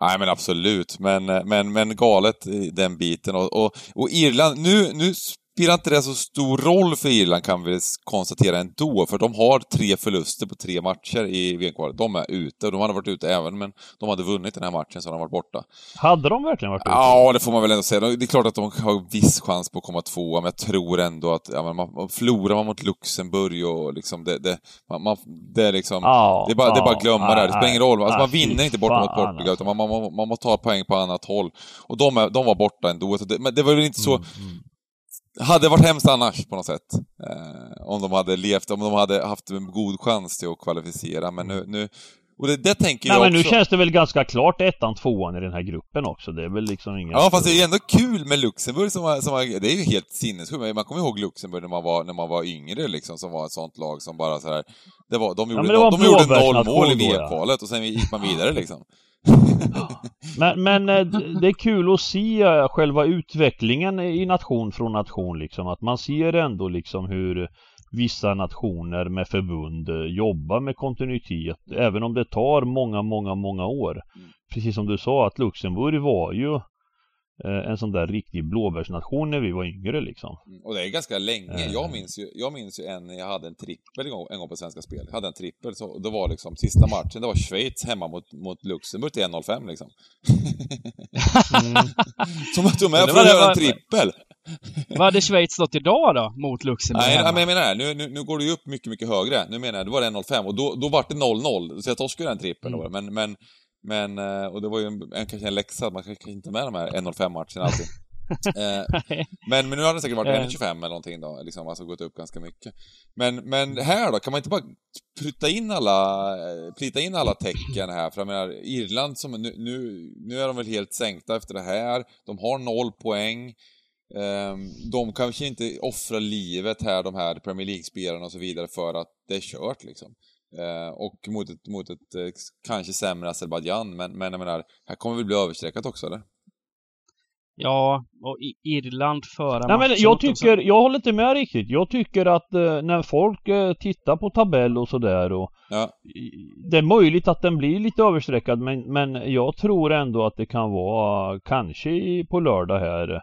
Nej men absolut, men, eh, men, men galet den biten. Och, och, och Irland, nu, nu spelar inte det så stor roll för Irland kan vi konstatera ändå, för de har tre förluster på tre matcher i VM-kvalet. De är ute, och de hade varit ute även, men de hade vunnit den här matchen så de varit borta. Hade de verkligen varit ute? Ja, det får man väl ändå säga. Det är klart att de har viss chans på att komma tvåa, men jag tror ändå att ja, man, förlorar man mot Luxemburg och liksom det, det, man, man, det är liksom... Ja, Det är bara, det är bara att glömma det. här. Det spelar ingen roll. Alltså, man vinner fy inte borta mot Portugal, alltså. utan man, man, man, man måste ta poäng på annat håll. Och de, de var borta ändå. Så det, men det var väl inte så... Mm, mm. Hade varit hemskt annars på något sätt. Eh, om de hade levt, om de hade haft en god chans till att kvalificera. Men nu... nu och det, det tänker Nej jag men nu också. känns det väl ganska klart ettan, tvåan i den här gruppen också. Det är väl liksom inget... Ja, fast det är ändå kul med Luxemburg som var, som var det är ju helt sinnessjukt. Man kommer ihåg Luxemburg när man var, när man var yngre liksom, som var ett sånt lag som bara så här. Det var, de gjorde, men det var noll, de gjorde noll mål i då, ja. VM-kvalet och sen gick man vidare liksom. Men, men eh, det är kul att se eh, själva utvecklingen i nation från nation liksom. Att man ser ändå liksom hur vissa nationer med förbund eh, jobbar med kontinuitet. Även om det tar många, många, många år. Mm. Precis som du sa att Luxemburg var ju en sån där riktig blåbärsnation när vi var yngre liksom. Mm, Och det är ganska länge. Eh. Jag minns ju, jag minns ju en, jag hade en trippel en gång, en gång på Svenska Spel. Jag hade en trippel, så det var liksom sista matchen, det var Schweiz hemma mot, mot Luxemburg till 1.05 liksom. Mm. Som jag tog med för att göra en trippel. Vad hade Schweiz stått idag då, mot Luxemburg Nej, hemma? men jag menar här, nu, nu, nu går det ju upp mycket, mycket högre. Nu menar jag, det var det 1.05 och då, då var det 0-0. Så jag torskade en trippel Mm. då. Men, men, men, eh, och det var ju en, en, kanske en läxa, att man kanske inte med de här 1.05 matcherna alltid. Eh, men, men nu har det säkert varit Eh. 1,25 eller någonting då, liksom, alltså gått upp ganska mycket. Men, men här då, kan man inte bara prutta in alla, eh, plita in alla tecken här? För jag menar, Irland som, nu, nu, nu är de väl helt sänkta efter det här, de har noll poäng. Ehm, de kanske inte offrar livet här, de här Premier League-spelarna och så vidare, för att det är kört liksom. Eh, och mot ett, mot ett eh, kanske sämre Azerbajdzjan, men, men jag menar, här kommer vi bli överstreckat också eller? Ja, och I Irland föra Nej men jag tycker, som- jag håller inte med riktigt. Jag tycker att eh, när folk eh, tittar på tabell och sådär och Ja. Det är möjligt att den blir lite överstreckad men, men jag tror ändå att det kan vara kanske på lördag här eh,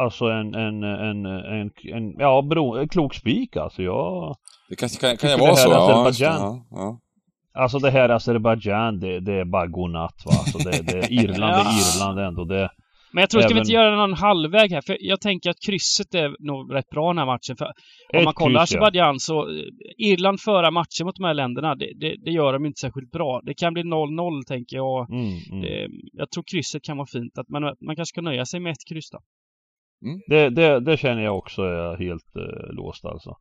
Alltså en, en, en, en, en ja, bero, en klok spik alltså. Jag, Det kanske kan, kan ju det vara här så. Det. Azerbaijan- ja, ja. alltså det här Azerbajdzjan det, det är bara godnatt va. Alltså det, det, Irland det är Irland ändå. Det, Men jag tror, ska vi Även- inte göra någon halvväg här? För jag tänker att krysset är nog rätt bra den här matchen. För om Ett man kollar kryss, ja. Azerbajdzjan så eh, Irland föra matcher mot de här länderna, det, det, det gör de inte särskilt bra. Det kan bli 0-0 tänker jag. mm, mm. Eh, Jag tror krysset kan vara fint. Att man, man kanske ska nöja sig med ett kryss då. Det, det, det känner jag också är helt eh, låst alltså.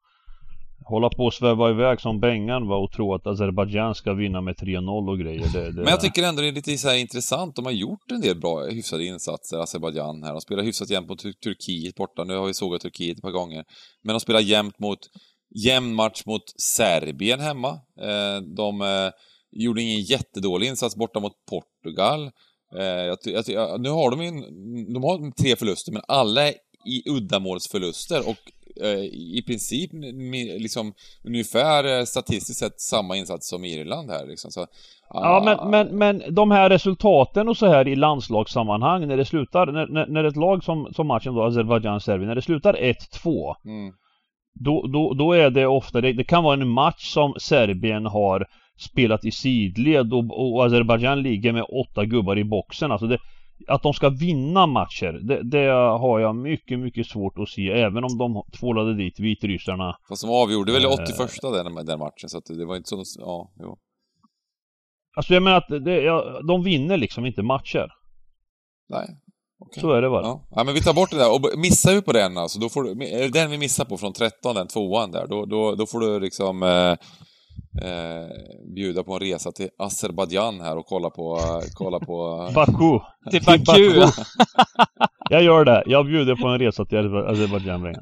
Hålla på och sväva iväg som Bengan var och tro att Azerbajdzjan ska vinna med 3-0 och grejer. Det, det, Men jag tycker ändå det är lite så här intressant. De har gjort en del bra, hyfsade insatser, Azerbajdzjan här. De spelar hyfsat jämnt mot Turkiet borta. Nu har vi sågat Turkiet ett par gånger. Men de spelar jämnt mot, jämn match mot Serbien hemma. Eh, de eh, gjorde ingen jättedålig insats borta mot Portugal. Eh, jag, jag, nu har de ju en, de har tre förluster, men alla är i uddamålsförluster och i princip liksom ungefär eh, statistiskt sett samma insats som Irland här liksom. Så, Ja ah, men, men, men de här resultaten och så här i landslagssammanhang när det slutar, när, när, när ett lag som, som matchen då, Azerbajdzjan-Serbien, när det slutar 1-2 Mm. då, då, då är det ofta, det, det kan vara en match som Serbien har spelat i sidled och, och Azerbajdzjan ligger med åtta gubbar i boxen. Alltså det, att de ska vinna matcher, det, det har jag mycket, mycket svårt att se. Även om de tvålade dit vitryssarna. Fast de avgjorde väl Eh. 81 den, den matchen, så att det var inte så... Ja, jo. Alltså jag menar att det, ja, de vinner liksom inte matcher. Nej. okej. Så är det bara. Ja. ja, men vi tar bort det där. Och missar vi på den alltså, då får du... Den vi missar på från 13, den tvåan där, då, då, då får du liksom... Eh, eh, bjuda på en resa till Azerbajdzjan här och kolla på... kolla på... Baku. Till Baku! Jag gör det. Jag bjuder på en resa till Azer- Azerbajdzjan.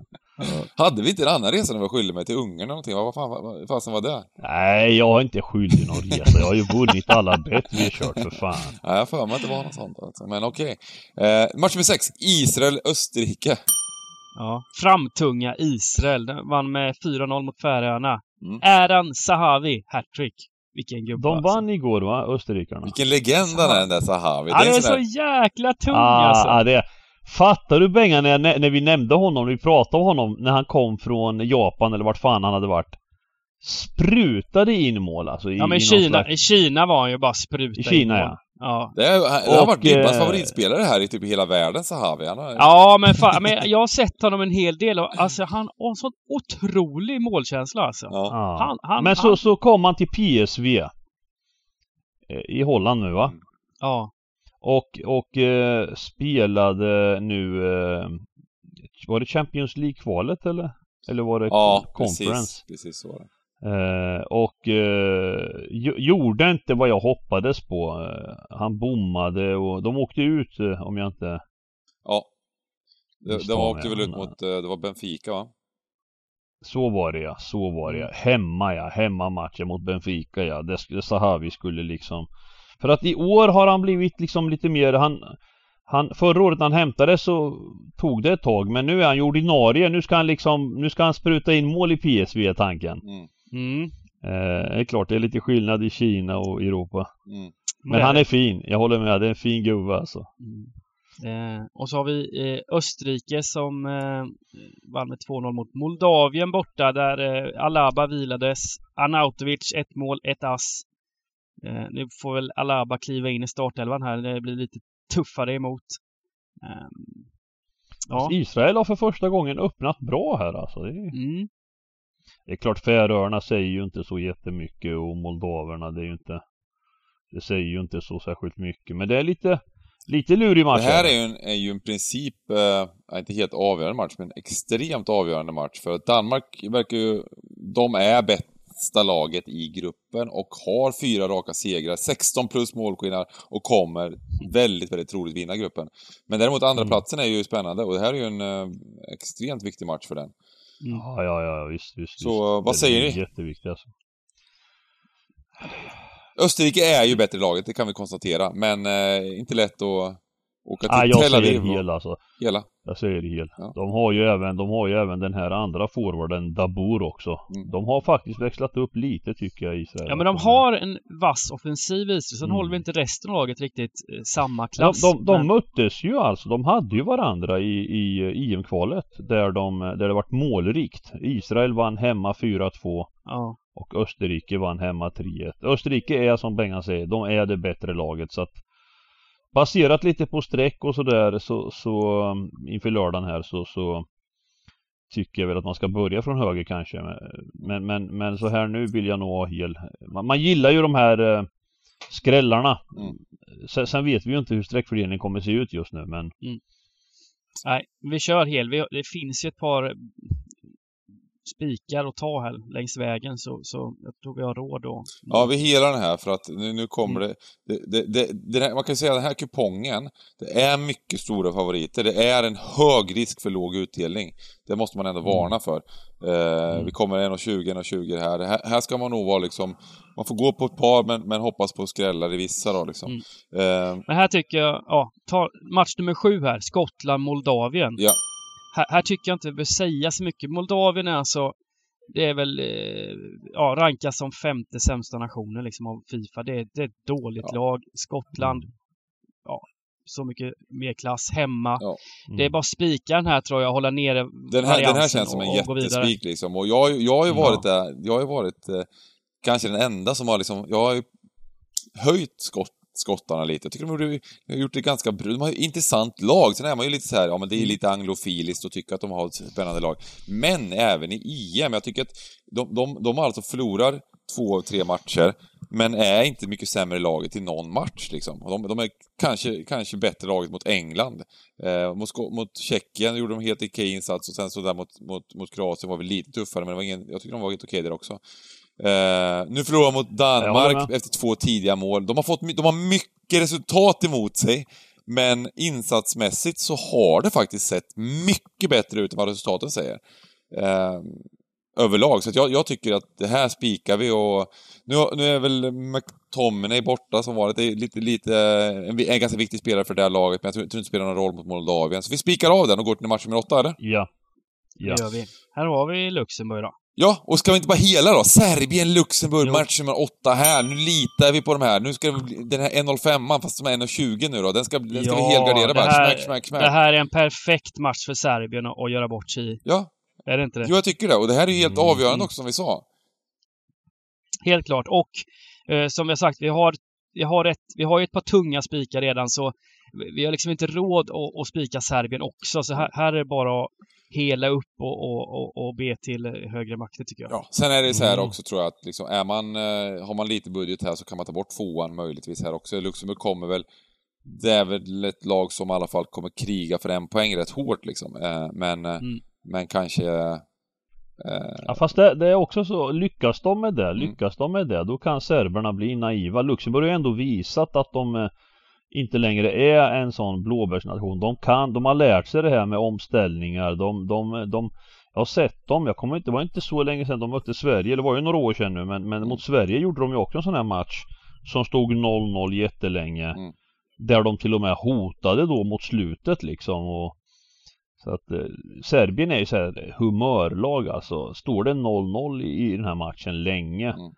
Hade vi inte en annan resa när vi var skyldiga med till Ungern eller någonting? Vad fan, vad, vad fasen var det? Nej, jag har inte skyldig någon resa. Jag har ju vunnit alla bett vi har kört för fan. Nej, jag för mig att det var något sånt alltså. Men okej. Eh, match nummer sex, Israel-Österrike. Ja. Framtunga Israel. Den vann med 4-0 mot Färöarna. Mm. Äran Sahavi, hattrick. Vilken gubbe De alltså. vann igår va, österrikarna? Vilken legend han är den där Sahavi. Han Det är är så där- jäkla tung Ah, alltså. ah, det. Fattar du Bengan när, när vi nämnde honom, när vi pratade om honom när han kom från Japan eller vart fan han hade varit. Sprutade in mål alltså i, Ja men i Kina, slags- i Kina var han ju bara spruta I Kina, in mål. Ja. Det, är, har varit Dibbans eh, favoritspelare här i typ hela världen, Sahavi. Han har, Ja, men, fan, men jag har sett honom en hel del och alltså han har en sån otrolig målkänsla alltså. Ja. Ja. Han, han, Men så, han, så kom han till PSV. eh, I Holland nu va? Ja. Och, och eh, spelade nu, eh, var det Champions League-kvalet eller? Eller var det ja, Conference? precis. Precis så var det. Eh, och eh, jo- gjorde inte vad jag hoppades på. Eh, han bommade och de åkte ut eh, om jag inte... Ja. De, de det, åkte väl ut mot, det var Benfica va? Så var det ja, så var det ja. Hemma ja, hemmamatchen mot Benfica ja. Det, sk- Sahavi skulle liksom... För att i år har han blivit liksom lite mer, han... Han, förra året när han hämtade så tog det ett tag men nu är han ju ordinarie. Nu ska han liksom, nu ska han spruta in mål i PSV är tanken. Mm. Mm. Eh, det är klart det är lite skillnad i Kina och Europa. Mm. Men han är fin, jag håller med. Det är en fin gubbe alltså. Mm. Eh, och så har vi eh, Österrike som eh, vann med 2-0 mot Moldavien borta där eh, Alaba vilades. Arnautovic ett mål, ett ass. Eh, nu får väl Alaba kliva in i startelvan här. Det blir lite tuffare emot. Ehm, ja. Israel har för första gången öppnat bra här alltså. Det är, Mm. Det är klart Färöarna säger ju inte så jättemycket och Moldaverna det är ju inte Det säger ju inte så särskilt mycket men det är lite Lite lurig match. Det här är ju en, är ju en princip, eh, inte helt avgörande match, men extremt avgörande match. För att Danmark verkar ju, de är bästa laget i gruppen och har fyra raka segrar, 16 plus målskillnad och kommer väldigt, väldigt troligt vinna gruppen. Men däremot andra Mm. platsen är ju spännande och det här är ju en eh, extremt viktig match för den. Ja, ja, ja, visst, visst. Så, visst. vad säger ni? Jätteviktigt alltså. Österrike är ju bättre laget, det kan vi konstatera, men eh, inte lätt att åka till Ah, jag Tel Aviv säger och hel alltså. hela. Jag säger det hel. Ja. De har ju även, de har ju även den här andra forwarden Dabur också. Mm. De har faktiskt växlat upp lite tycker jag Israel. Ja men de har en vass offensiv i sig. Sen Mm. håller vi inte resten av laget riktigt eh, samma klass. de, de men- möttes ju alltså, de hade ju varandra i, i eh, EM-kvalet där, de, där det varit målrikt. Israel vann hemma 4-2 Ja. och Österrike vann hemma 3-1. Österrike är som Bengan säger, de är det bättre laget så att Baserat lite på streck och sådär så, så um, inför lördagen här så, så Tycker jag väl att man ska börja från höger kanske Men, men, men så här nu vill jag nog ha hel Man, man gillar ju de här eh, Skrällarna Mm. sen, sen vet vi ju inte hur streckfördelningen kommer se ut just nu men Nej, vi kör hel. Vi, det finns ju ett par spikar att ta här längs vägen så, så jag tror vi har råd att... Ja, vi helar den här för att nu, nu kommer Mm. det, det, det, det, här, Man kan säga att den här kupongen, det är mycket stora favoriter. Det är en hög risk för låg utdelning. Det måste man ändå varna för. Eh, Mm. Vi kommer 1,20, 1,20 här. Här. Här ska man nog vara liksom... Man får gå på ett par men, men hoppas på skrällar i vissa då liksom. Mm. Eh, Men här tycker jag, ja, ta match nummer sju här, Skottland-Moldavien. ja, Här, här tycker jag inte vi behöver säga så mycket. Moldavien är alltså, det är väl, eh, ja, rankas som femte sämsta nationen liksom av Fifa. Det är, det är ett dåligt Ja. lag. Skottland, ja, så mycket mer klass hemma. Ja. Det är bara spika den här tror jag, hålla nere den, här, den här känns som en jättespik liksom. Och jag, jag har ju Ja. varit där, jag har ju varit eh, kanske den enda som har liksom, jag har ju höjt skott, skottarna lite. Jag tycker de har, de har gjort det ganska bra. De har ju ett intressant lag. Sen är man ju lite så här, ja men det är lite anglofiliskt och tycker att de har ett spännande lag. Men även i EM, jag tycker att de, de, de alltså förlorar två av tre matcher, men är inte mycket sämre laget i någon match liksom. De, de är kanske, kanske bättre laget mot England. Eh, mot, mot Tjeckien gjorde de helt okej insats och sen så där mot, mot, mot Kroatien var vi lite tuffare, men det var ingen, jag tycker de var helt okej där också. Eh, nu förlorar de mot Jag Danmark efter två tidiga mål. De har, fått, de har mycket resultat emot sig, men insatsmässigt så har det faktiskt sett mycket bättre ut än vad resultaten säger. Eh, överlag. Så att jag, jag tycker att det här spikar vi och nu, nu är väl McTominay borta som varit. Det är lite, lite, en, en ganska viktig spelare för det här laget, men jag tror, tror inte det spelar någon roll mot Moldavien. Så vi spikar av den och går till match nummer åtta, eller? Ja. Ja. Det gör vi. Här har vi Luxemburg då. Ja, och ska vi inte bara hela då? Serbien, Luxemburg, match nummer åtta här. Nu litar vi på de här. Nu ska bli, den här 1.05 fast som är 1.20 nu då, den ska, den ska vi helgardera bara. här, Smack, smack, smack. Det här är en perfekt match för Serbien att, göra bort sig i. Ja, Är det inte det? jo, jag tycker det. Och det här är helt Mm. avgörande också som vi sa. Helt klart. Och eh, som vi har sagt, vi har, vi, har ett, vi har ju ett par tunga spikar redan så vi- vi har liksom inte råd att, att spika Serbien också. Så här, här är det bara att hela upp och, och, och, och be till högre makter tycker jag. Ja. Sen är det så här Mm. också tror jag att liksom, är man, eh, har man lite budget här så kan man ta bort tvåan möjligtvis här också. Luxemburg kommer väl det är väl ett lag som i alla fall kommer kriga för en poäng rätt hårt liksom. Eh, men, eh, Mm. men kanske... Ja, fast det, det är också så, lyckas de med det, Mm. lyckas de med det, då kan serberna bli naiva. Luxemburg har ju ändå visat att de inte längre är en sån blåbärsnation. De kan, de har lärt sig det här med omställningar. De, de, de, jag har sett dem, jag kommer inte, det var inte så länge sedan de mötte Sverige, det var ju några år sedan nu, men, men mot Sverige gjorde de ju också en sån här match som stod 0-0 jättelänge. Mm. Där de till och med hotade då mot slutet liksom. Och, så att eh, Serbien är ju så här humörlag alltså. Står det 0-0 i, i den här matchen länge Mm.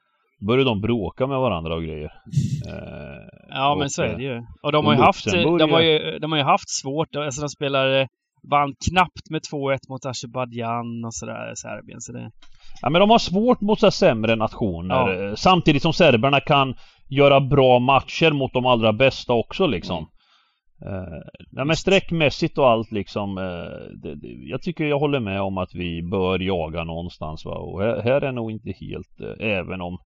Börjar de bråka med varandra och grejer. Eh, Ja, men och, så är eh, det ju. Och de och har ju haft, Luxemburg de har ju, de har ju haft svårt. Alltså de spelar, eh, vann knappt med 2-1 mot Azerbajdzjan och sådär, Serbien. Så det, Ja men de har svårt mot så här sämre nationer. Ja. eh, Samtidigt som serberna kan göra bra matcher mot de allra bästa också liksom. Mm. Eh, nej men sträckmässigt och allt liksom. Eh, det, det, jag tycker jag håller med om att vi bör jaga någonstans va. Och här, här är nog inte helt, eh, även om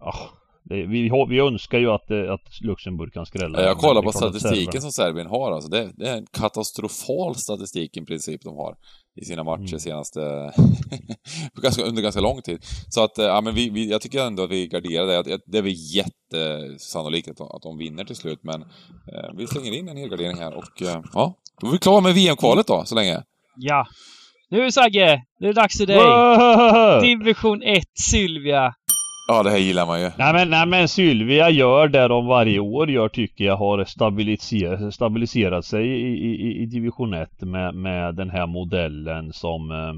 ah, Det, vi, har- vi önskar ju att, eh, att Luxemburg kan skrälla. Jag kollar på statistiken som Serbien har alltså. Det, det är en katastrofal statistik i princip de har i sina matcher Mm. senaste... ganska, under ganska lång tid. Så att, eh, ja men vi, vi, jag tycker ändå att vi garderar det. Att- Det är väl jättesannolikt att, de- att de vinner till slut, men eh, vi slänger in en helgardering här och eh, ja, då är vi klara med VM-kvalet då, så länge. Ja. Nu Sagge, nu är det dags för dig. Division 1, Sylvia. Ja, det här gillar man ju. Nej men, nej men Sylvia gör det de varje år gör tycker jag har stabiliserat, stabiliserat sig i, i, i division 1 med, med den här modellen som eh,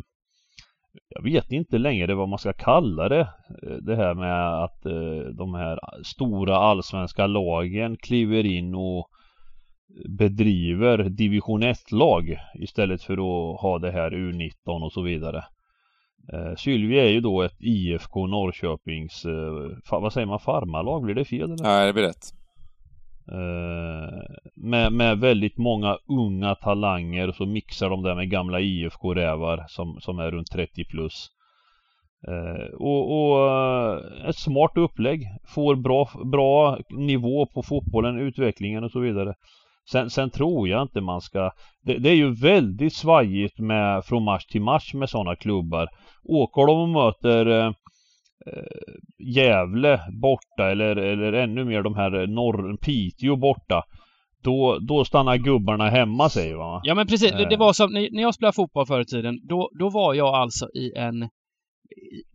Jag vet inte längre vad man ska kalla det. Eh, det här med att eh, de här stora allsvenska lagen kliver in och bedriver division 1-lag istället för att ha det här U19 och så vidare. Eh, Sylvia är ju då ett IFK Norrköpings, eh, vad säger man, farmarlag? Blir det fel eller? Nej, det blir rätt. Eh, med, med väldigt många unga talanger och så mixar de det med gamla IFK-rävar som, som är runt 30 plus. Eh, och och eh, ett smart upplägg. Får bra, bra nivå på fotbollen, utvecklingen och så vidare. Sen, sen tror jag inte man ska... Det, det är ju väldigt svajigt med från match till match med sådana klubbar. Åker de och möter eh, eh, Gävle borta eller, eller ännu mer de här norr, Piteå borta. Då, då stannar gubbarna hemma säger man. Ja men precis, det, det Eh. var som när jag spelade fotboll förr i tiden, då, då var jag alltså i en...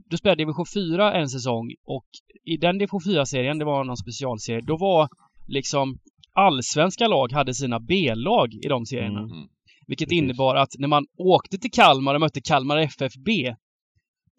Då spelade jag division 4 en säsong och i den division 4-serien, det var någon specialserie, då var liksom allsvenska lag hade sina B-lag i de serierna. Mm. Vilket Precis. innebar att när man åkte till Kalmar och mötte Kalmar FFB,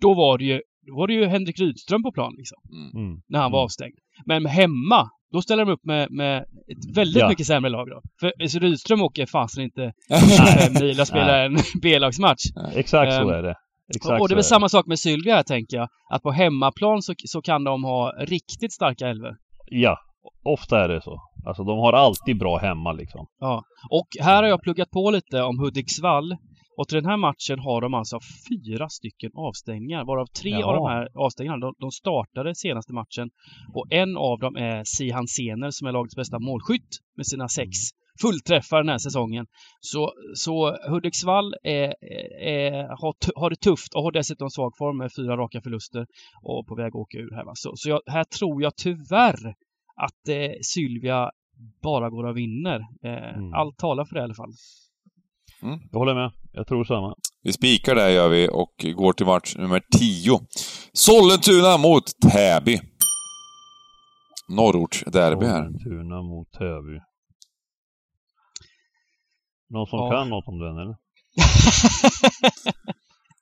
då var det ju, då var det ju Henrik Rydström på plan liksom, Mm. Mm. när han var Mm. avstängd. Men hemma, då ställer de upp med, med ett väldigt Ja. mycket sämre lag då. För så Rydström åker fasen inte fem mil och spelar en B-lagsmatch. Exakt så Ehm, är det. Exakt och det är väl samma sak med Sylvia här tänker jag. Att på hemmaplan så, så kan de ha riktigt starka elver. Ja, ofta är det så. Alltså de har alltid bra hemma liksom. Ja. Och här har jag pluggat på lite om Hudiksvall. Och till den här matchen har de alltså fyra stycken avstängningar. Varav tre Jaha. av de här avstängningarna, de, de startade senaste matchen. Och en av dem är Sihan Sener som är lagets bästa målskytt med sina sex fullträffar den här säsongen. Så, så Hudiksvall är, är, har, har det tufft och har dessutom svag form med fyra raka förluster och på väg att åka ur här. Va? Så, så jag, här tror jag tyvärr att eh, Sylvia bara går och vinner. Eh, Mm. Allt talar för det i alla fall. Jag håller med. Jag tror samma. Vi spikar där gör vi och går till match nummer 10. Sollentuna mot Täby. Norrortsderby här. Sollentuna mot Täby. Någon som Ja. kan något om den eller?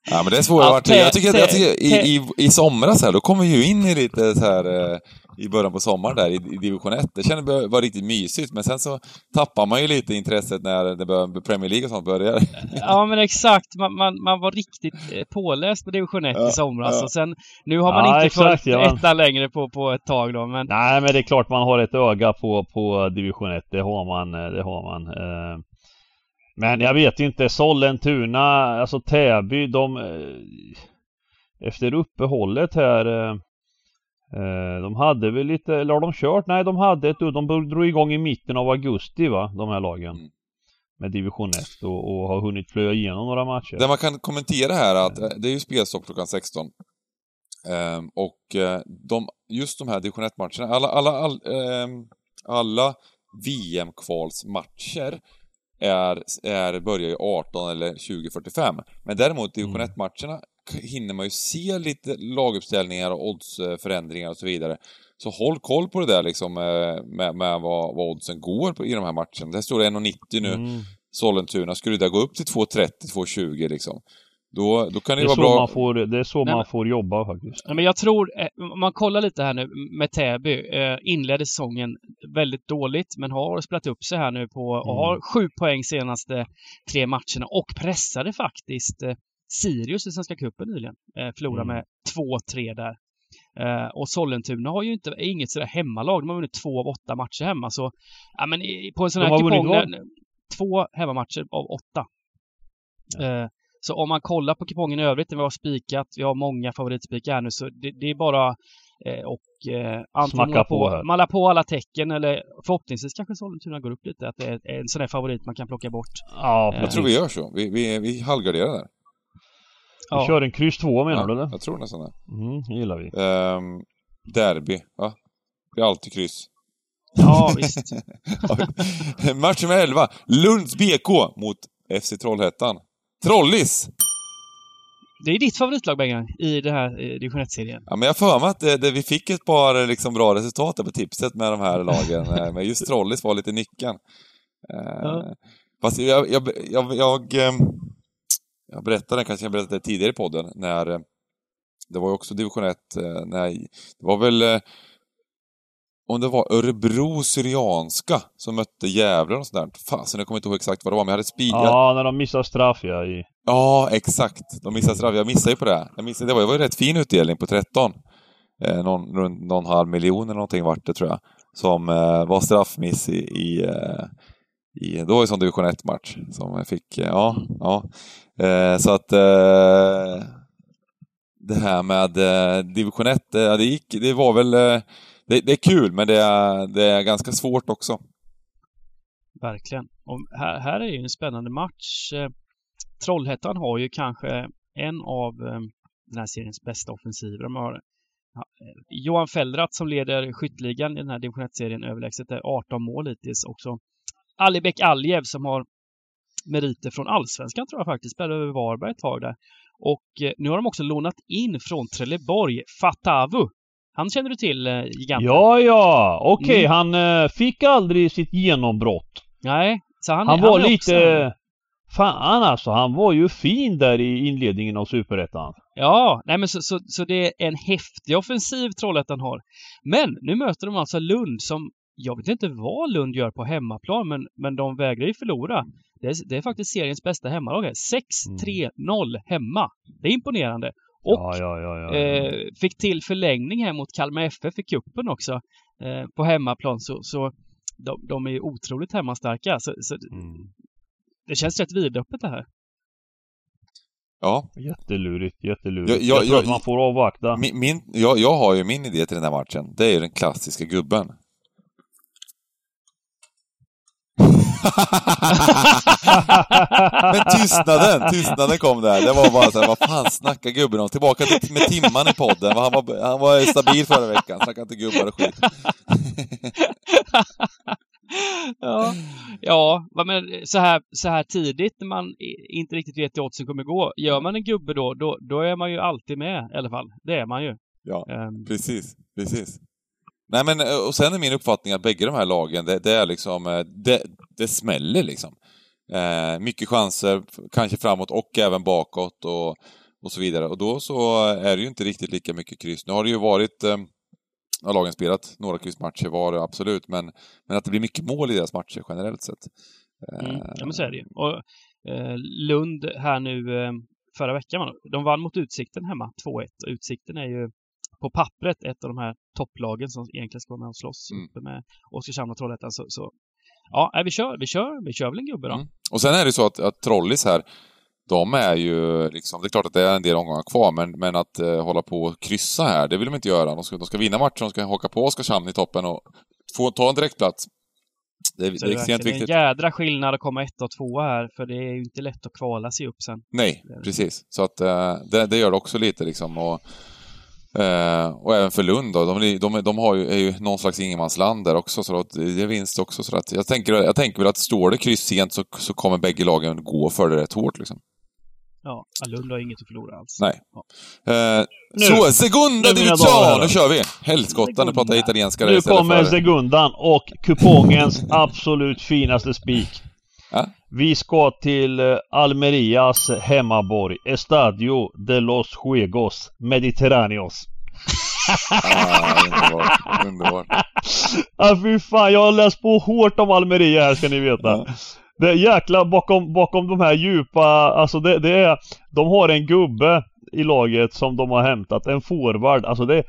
Ja, men det är svåra Ja, matcher. Jag tycker att, jag tycker, i, i, i somras här, då kom vi ju in i lite så här eh, i början på sommaren där i, i division 1. Det kändes det var riktigt mysigt, men sen så tappar man ju lite intresset när det bör, Premier League och sånt börjar. Ja men exakt, man, man, man var riktigt eh, påläst på division 1 Ja, i somras ja. och sen nu har man Ja, inte exakt, följt ja. ettan längre på, på ett tag då men Nej men det är klart man har ett öga på, på division 1. Det har man. eh, Det har man. eh. Men jag vet inte. Sollentuna, alltså Täby, de... Efter uppehållet här De hade väl lite, eller har de kört? Nej de hade ett, de drog igång i mitten av augusti va, de här lagen. Mm. Med division 1 och, och har hunnit flöja igenom några matcher. Det man kan kommentera här är att eh, det är ju spelstopp klockan 16. Ehm, och eh, de, just de här division 1-matcherna, alla, alla, all, ehm, alla VM-kvalsmatcher är, är, börjar ju 18 eller 20.45. Men däremot division Mm. 1-matcherna k- hinner man ju se lite laguppställningar och oddsförändringar och så vidare. Så håll koll på det där liksom eh, med, med vad, vad oddsen går på, i de här matcherna. Det står det 1,90 nu. Mm. Sollentuna, skulle det gå upp till 2.30, 2.20 liksom. Då, då kan det Det vara så bra. man får, det är så Nej, man får jobba faktiskt. Men jag tror, eh, om man kollar lite här nu med Täby, eh, inledde säsongen väldigt dåligt men har spelat upp sig här nu på och Mm. har sju poäng senaste tre matcherna och pressade faktiskt eh, Sirius i Svenska cupen nyligen. Eh, förlorade Mm. med 2-3 där. Eh, och Sollentuna har ju inte, är inget sådär hemmalag. De har vunnit två av åtta matcher hemma. Så, ja, men i- på en sån De här kupong... Två hemmamatcher av åtta. Eh, så om man kollar på kupongen i övrigt, vi har spikat, vi har många favoritspikar här nu, så det, det är bara Eh, och eh, antingen på på, här. man la på alla tecken eller förhoppningsvis kanske Sollentuna går upp lite. Att det är en sån där favorit man kan plocka bort. Ja, Jag Jag tror vi gör så. Vi, vi, vi halvgarderar där. Vi Ja. kör en kryss 2 menar Ja, du eller? jag tror nästan det. Mm, det gillar vi. Ehm, derby, va? Det är alltid kryss. Ja, visst. Match nummer 11. Lunds BK mot FC Trollhättan. Trollis! Det är ditt favoritlag Bengan i den här eh, division 1-serien. Ja, men jag för mig att det, det, vi fick ett par liksom, bra resultat på tipset med de här lagen. Eh, men just Trollis var lite nyckeln. Eh, Ja. Fast jag, jag, jag, jag, ehm, jag berättade, kanske jag berättade tidigare i podden, när eh, det var ju också division 1, eh, när, det var väl eh, om det var Örebro Syrianska som mötte Gävle och sånt där. Fasen, jag kommer inte ihåg exakt vad det var, men jag hade speed... Ja, när de missar straff ja. I... Ja, exakt. De missade straff. Jag missade ju på det. Jag missade, det, var, ju rätt fin utdelning på 13. Eh, någon, runt någon halv miljon eller någonting vart det tror jag. Som eh, var straffmiss i, i, eh, i det var ju som division 1-match. Som jag fick, eh, ja, ja. Eh, så att eh, det här med eh, division 1, eh, det gick, det var väl, eh, det, det är kul men det är, det är ganska svårt också. Verkligen. Och här, här är ju en spännande match. Eh, Trollhättan har ju kanske en av eh, den här seriens bästa offensiver. De har ja, Johan Fellrath som leder skytteligan i den här division 1-serien överlägset. Är 18 mål hittills. Också Alibek Aljev som har meriter från allsvenskan tror jag faktiskt. Spelade över Varberg ett tag där. Och eh, nu har de också lånat in från Trelleborg, Fatavu. Han känner du till, eh, giganten? Ja, ja, okej, Mm. han eh, fick aldrig sitt genombrott. Nej, så han, Han var lite... Också, Fan alltså, han var ju fin där i inledningen av Superettan. Ja, nej men så, så, så det är en häftig offensiv Trollhättan har. Men nu möter de alltså Lund som, jag vet inte vad Lund gör på hemmaplan, men, men de vägrar ju förlora. Det är, det är faktiskt seriens bästa hemmalag. här. 6-3-0 hemma. Det är imponerande. Och ja, ja, ja, ja. eh, fick till förlängning här mot Kalmar FF i cupen också. Eh, på hemmaplan så, så de, de är ju otroligt hemmastarka. Så, så Mm. det känns rätt vidöppet det här. Ja, Jättelurigt, jättelurigt. Jag- Jag, jag- tror jag- att man får avvakta. Min, min, jag, jag har ju min idé till den här matchen. Det är ju den klassiska gubben. Men tystnaden, tystnaden kom där. Det var bara så här, vad fan snackar gubben om? Tillbaka till, med timman i podden. Han var, han var stabil förra veckan. Snackade inte gubbar och skit. ja, ja men så här, så här tidigt när man inte riktigt vet hur oddsen kommer gå. Gör man en gubbe då, då, då är man ju alltid med i alla fall. Det är man ju. Ja, Ehm, precis, precis. Nej men, eh, och sen är min uppfattning att bägge de här lagen, det, det är liksom, eh, det, det smäller liksom. Eh, mycket chanser, kanske framåt och även bakåt och, och så vidare. Och då så är det ju inte riktigt lika mycket kryss. Nu har det ju varit, eh, har lagen spelat några kryssmatcher var absolut, men, men att det blir mycket mål i deras matcher generellt sett. Eh, mm, ja men så är det ju. Och eh, Lund här nu eh, förra veckan, de vann mot Utsikten hemma, 2-1. Och Utsikten är ju på pappret ett av de här topplagen som egentligen ska vara med och slåss Mm. uppe med Oskarshamn och Trollhättan. Så, så ja, vi kör, vi kör, vi kör väl en gubbe då. Mm. Och sen är det så att, att Trollis här, de är ju liksom, det är klart att det är en del omgångar kvar, men, men att eh, hålla på och kryssa här, det vill de inte göra. De ska, de ska vinna matchen, de ska haka på Oskarshamn i toppen och få ta en direktplats. Det är, det är det är extremt viktigt. en jädra skillnad att komma ett och tvåa här, för det är ju inte lätt att kvala sig upp sen. Nej, precis. Så att eh, det, det gör det också lite liksom. Och, eh, och även för Lund då, de, de, de har ju, är ju någon slags ingenmansland där också, så det är vinst också. Så att jag, tänker, jag tänker väl att står det kryss sent så, så kommer bägge lagen gå för det rätt hårt liksom. Ja, Lund har inget att förlora alls. Nej. Ja. Eh, Nu. så, Segunda Division! Nu kör vi! Helskotta, nu pratar jag italienska Nu kommer för... segundan och kupongens absolut finaste spik. Ja. Vi ska till eh, Almerias hemmaborg, Estadio de los Juegos Mediterraneos. Ah, underbart, underbart. Ah, fy fan, jag har läst på hårt om Almeria här ska ni veta. Det är jäkla bakom, bakom de här djupa, alltså det, det är, de har en gubbe i laget som de har hämtat, en forward, alltså det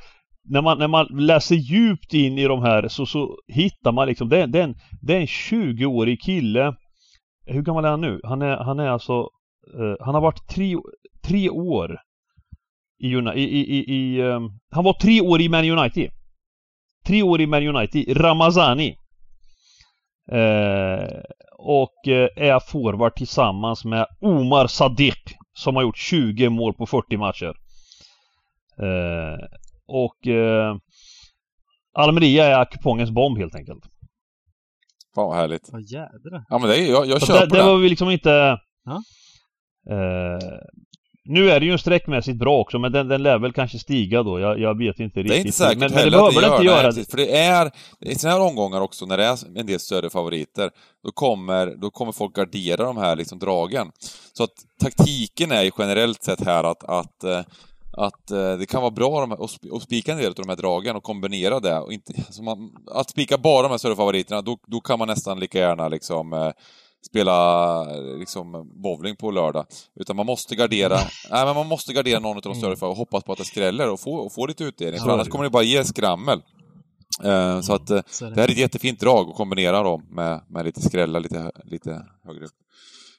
när man, när man läser djupt in i de här så, så hittar man liksom, det, det, är en, det är en 20-årig kille. Hur gammal är han nu? Han är, han är alltså, eh, han har varit tre, tre år i, United... i, i, i, i ehm, Han var tre år i Man United. Tre år i Man United. Ramazani. Eh, och eh, är forward tillsammans med Omar Sadiq som har gjort 20 mål på 40 matcher. Eh, och eh, Almeria är kupongens bomb helt enkelt. Fan vad härligt. Vad jädrar. Ja men det är, jag, jag kör det, på det det. var vi liksom inte... Ja. Eh, nu är det ju sträckmässigt bra också men den, den lär väl kanske stiga då. Jag, jag vet inte riktigt. Det är inte säkert men, men det heller att behöver det det gör inte göra. nej, För det är, i sådana här omgångar också, när det är en del större favoriter, då kommer, då kommer folk gardera de här liksom dragen. Så att taktiken är ju generellt sett här att, att eh, att eh, det kan vara bra de att sp- att spika en del av de här dragen och kombinera det. Och inte, alltså man, att spika bara de här större favoriterna, då, då kan man nästan lika gärna liksom eh, spela eh, liksom bowling på lördag. Utan man måste gardera, nej men man måste gardera någon av de större för och hoppas på att det skräller och få, och få lite utdelning. För annars kommer det bara ge skrammel. Eh, så att eh, det här är ett jättefint drag att kombinera dem med, med lite skrälla lite, lite högre upp.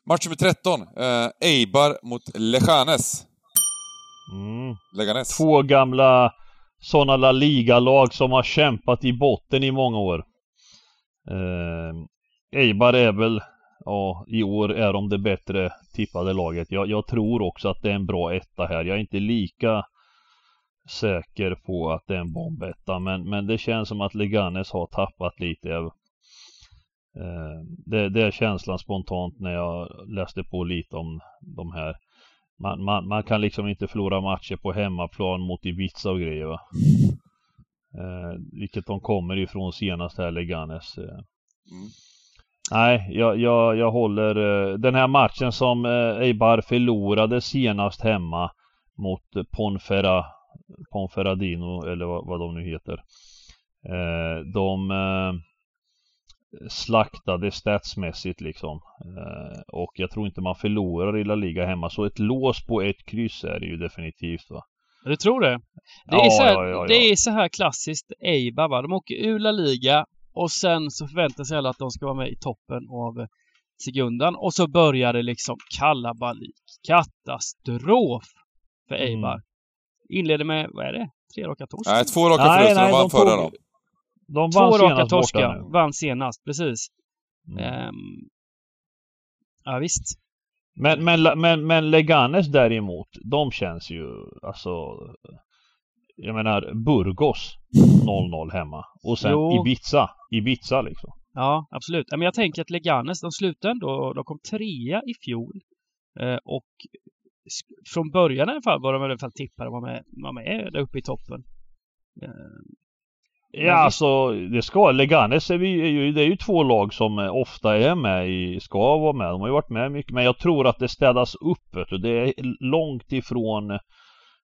Match nummer 13. Eh, Eibar mot Leganes. Mm. Leganes. Två gamla sådana La Liga-lag som har kämpat i botten i många år. Eh, Eibar är väl, ja i år är de det bättre tippade laget. Jag, jag tror också att det är en bra etta här. Jag är inte lika säker på att det är en bombetta men, men det känns som att Leganes har tappat lite. Eh, det, det är känslan spontant när jag läste på lite om de här. Man, man, man kan liksom inte förlora matcher på hemmaplan mot Ibiza och grejer va. Eh, vilket de kommer ifrån senast här Leganes. Eh. Mm. Nej, jag, jag, jag håller eh, den här matchen som eh, Eibar förlorade senast hemma mot Ponferra, Ponferradino eller vad, vad de nu heter. Eh, de eh, slaktade statsmässigt liksom. Eh, och jag tror inte man förlorar i La Liga hemma. Så ett lås på ett kryss är det ju definitivt va. Du tror det? Det är, Ja, så, här, ja, ja, ja. det är så här klassiskt Eibar va. De åker ur La Liga och sen så förväntar sig alla att de ska vara med i toppen av sekundan och så börjar det liksom kalabalik. Katastrof för Mm. Eibar. Inleder med, vad är det? Tre raka torsk? Nej, två raka Nej, förluster. nej, de vann förra då. De Två raka torskar. Vann senast, precis. Mm. Ehm, ja, visst. Men, men, men, men Leganes däremot, de känns ju alltså Jag menar Burgos 0-0 hemma och sen Jo. Ibiza, Ibiza liksom. Ja, absolut. Men jag tänker att Leganes, de slutade ändå, de kom trea i fjol. Eh, och från början i alla fall var de i alla fall tippade var med, var med där uppe i toppen. Eh, Ja alltså det ska, Leganes är, vi, är ju, det är ju två lag som eh, ofta är med i, ska vara med. De har ju varit med mycket men jag tror att det städas upp vet du. Det är långt ifrån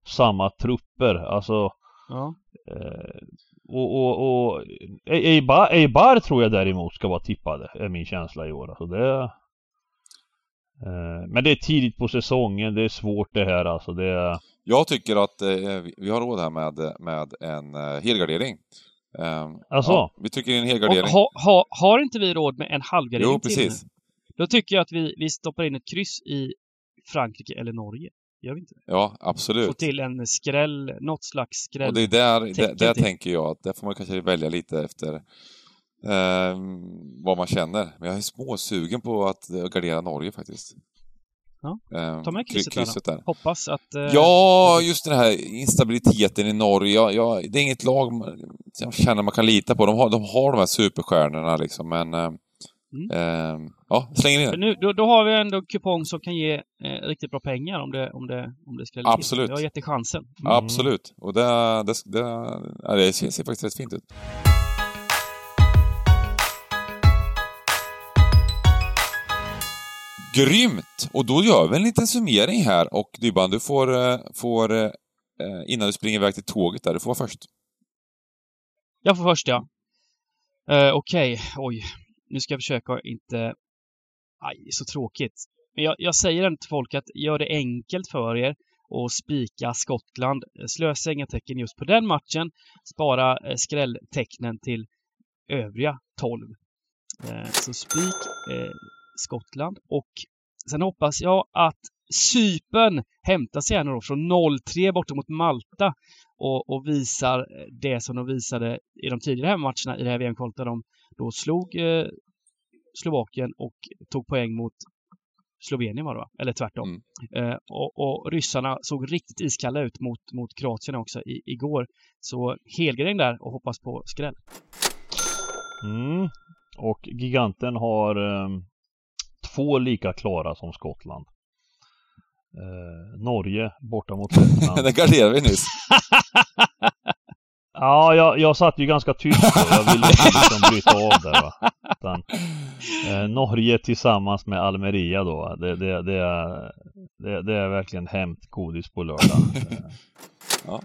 samma trupper. Alltså ja. Eh, och, och, och E- Eibar, Eibar tror jag däremot ska vara tippade, är min känsla i år. Alltså det, eh, men det är tidigt på säsongen, det är svårt det här alltså. Det Jag tycker att eh, vi- vi har råd här med, med en eh, helgardering. Eh, Alltså? Ja, vi tycker det är en helgardering. ha, ha, har inte vi råd med en halvgardering Jo, till precis. nu? Då tycker jag att vi, vi stoppar in ett kryss i Frankrike eller Norge. Gör vi inte det? Ja, Få absolut. till en skräll, något slags skräll. Och det är där, där, där till. tänker jag att där får man kanske välja lite efter eh, vad man känner. Men jag är småsugen på att gardera Norge faktiskt. Ja, Eh, ta med kry- krysset där krysset där. Hoppas att... eh, Ja, just den här instabiliteten i Norge. Ja, ja, det är inget lag jag känner man kan lita på. De har de, har de här superstjärnorna liksom, men... Eh, Mm. eh, ja, släng in den. nu, då, då har vi ändå en kupong som kan ge eh, riktigt bra pengar om det, om det, om det ska Absolut. Jag har gett det chansen. Mm. Absolut. Och det, det, det, det ser, ser faktiskt rätt fint ut. Grymt! Och då gör vi en liten summering här och Dybban, du får, eh, får eh, eh, innan du springer iväg till tåget där, du får vara först. Jag får först ja. Uh, Okej, oj. Nu ska jag försöka inte... Aj, det är så tråkigt. Men jag, jag säger ändå till folk att gör det enkelt för er och spika Skottland. Slösa inga tecken just på den matchen. Spara skrälltecknen till övriga 12. Så spik Skottland och sen hoppas jag att Cypern hämtar sig nu då från 0-3 borta mot Malta och, och, visar det som de visade i de tidigare matcherna i det här VM-kvalet där de då slog eh, Slovakien och tog poäng mot Slovenien var det va? Eller tvärtom. Mm. Eh, och, och, ryssarna såg riktigt iskalla ut mot, mot Kroatien också i, igår. Så helgardering där och hoppas på skräll. Mm. Och giganten har eh, två lika klara som Skottland. Eh, Norge borta mot Lettland. det garderade vi nyss. ja, jag, jag satt ju ganska tyst då. Jag ville liksom bryta av där va. Utan, eh, Norge tillsammans med Almeria då. Det, det, det, är, det, det är verkligen hämtgodis på lördag. ja.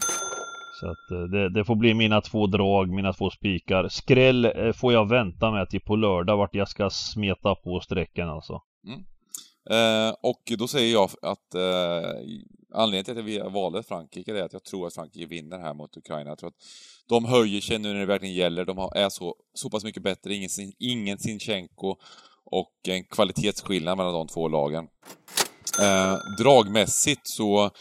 Så att eh, det, det, får bli mina två drag, mina två spikar. Skräll eh, får jag vänta med till på lördag vart jag ska smeta på strecken alltså. Mm. Eh, och då säger jag att eh, anledningen till att vi valde Frankrike är att jag tror att Frankrike vinner här mot Ukraina. Jag tror att de höjer sig nu när det verkligen gäller. De är så, så pass mycket bättre. Ingen, ingen Sinchenko och en kvalitetsskillnad mellan de två lagen. Eh, dragmässigt så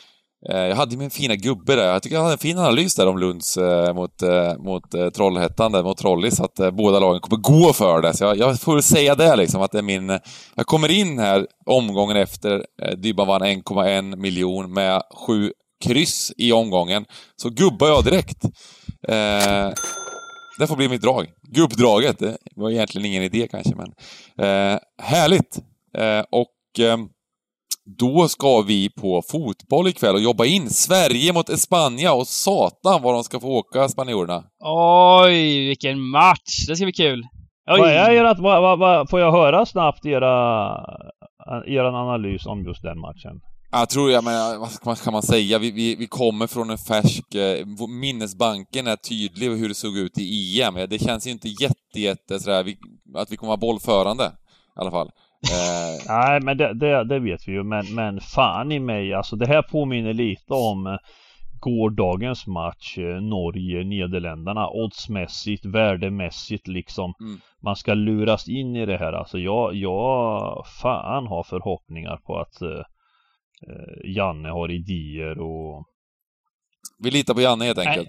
Eh, jag hade min fina gubbe där. Jag tycker jag hade en fin analys där om Lunds eh, mot, eh, mot eh, Trollhättan, där, mot Trollis, att eh, båda lagen kommer gå för det. Så jag, jag får väl säga det liksom, att det är min... Jag kommer in här omgången efter eh, Dybban vann 1,1 miljon med sju kryss i omgången. Så gubbar jag direkt. Eh, det får bli mitt drag. Gubbdraget. Det var egentligen ingen idé kanske, men... Eh, härligt! Eh, och ehm, då ska vi på fotboll ikväll och jobba in Sverige mot Espanja och satan vad de ska få åka, spanjorerna. Oj, vilken match! Det ska bli kul. Oj. Vad är ert, vad, vad, vad, får jag höra snabbt era, er analys om just den matchen? Jag tror, jag menar, vad kan man säga? Vi, vi, vi kommer från en färsk... Eh, minnesbanken är tydlig hur det såg ut i EM. Det känns ju inte jätte, jätte sådär, vi, att vi kommer vara bollförande. I alla fall. Eh... Nej men det, det, det, vet vi ju men, men fan i mig alltså det här påminner lite om eh, gårdagens match eh, Norge-Nederländerna oddsmässigt, värdemässigt liksom. Mm. Man ska luras in i det här alltså. Jag, jag fan har förhoppningar på att uh, Janne har idéer och... Vi litar på Janne helt enkelt.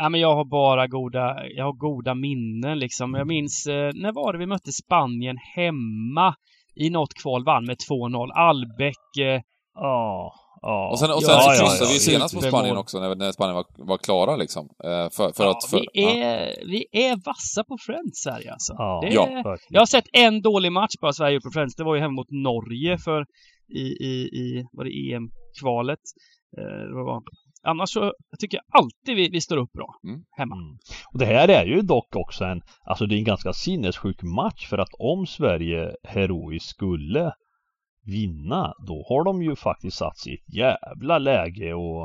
Ja, men jag har bara goda, jag har goda minnen liksom. Jag minns, eh, när var det vi mötte Spanien hemma i något kval, vann med 2-0. Albeck. Eh, ja. Ja. Och sen, och sen ja, så kryssade ja, ja, vi senast på Spanien också, när, när Spanien var, var klara liksom. Eh, för, för att... För, vi, är, vi är vassa på Friends, Sverige alltså. Ja, är, jag har sett en dålig match bara Sverige gjort på Friends. Det var ju hemma mot Norge för i, i, i var det EM-kvalet. Eh, det var annars så tycker jag alltid vi, vi står upp bra mm. hemma. Mm. Och det här är ju dock också en, alltså det är en ganska sinnessjuk match för att om Sverige heroiskt skulle vinna, då har de ju faktiskt satt sig i ett jävla läge och,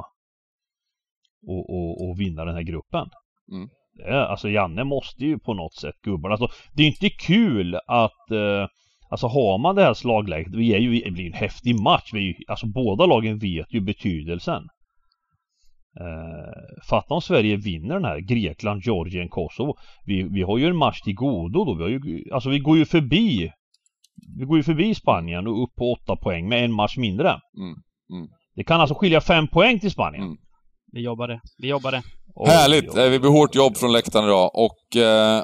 och, och, och vinna den här gruppen. Mm. Alltså Janne måste ju på något sätt gubbarna, alltså det är inte kul att eh, Alltså har man det här slagläget, vi är ju, det blir en häftig match. Vi alltså båda lagen vet ju betydelsen. Eh, fatta om Sverige vinner den här Grekland, Georgien, Kosovo. Vi, vi har ju en match till godo då. Vi har ju, alltså vi går ju förbi Vi går ju förbi Spanien och upp på åtta poäng med en match mindre. Mm, mm. Det kan alltså skilja fem poäng till Spanien. Mm. Vi jobbar det. Vi jobbar det. Härligt! Det blir hårt jobb från läktaren idag och eh,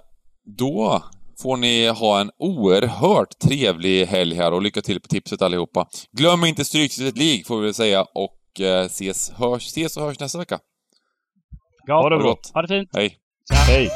då får ni ha en oerhört trevlig helg här och lycka till på tipset allihopa. Glöm inte Stryktipset League får vi väl säga och eh, ses, hörs, ses och hörs nästa vecka. Ja, ha det bra. Ha det fint. Hej. Ja. Hej.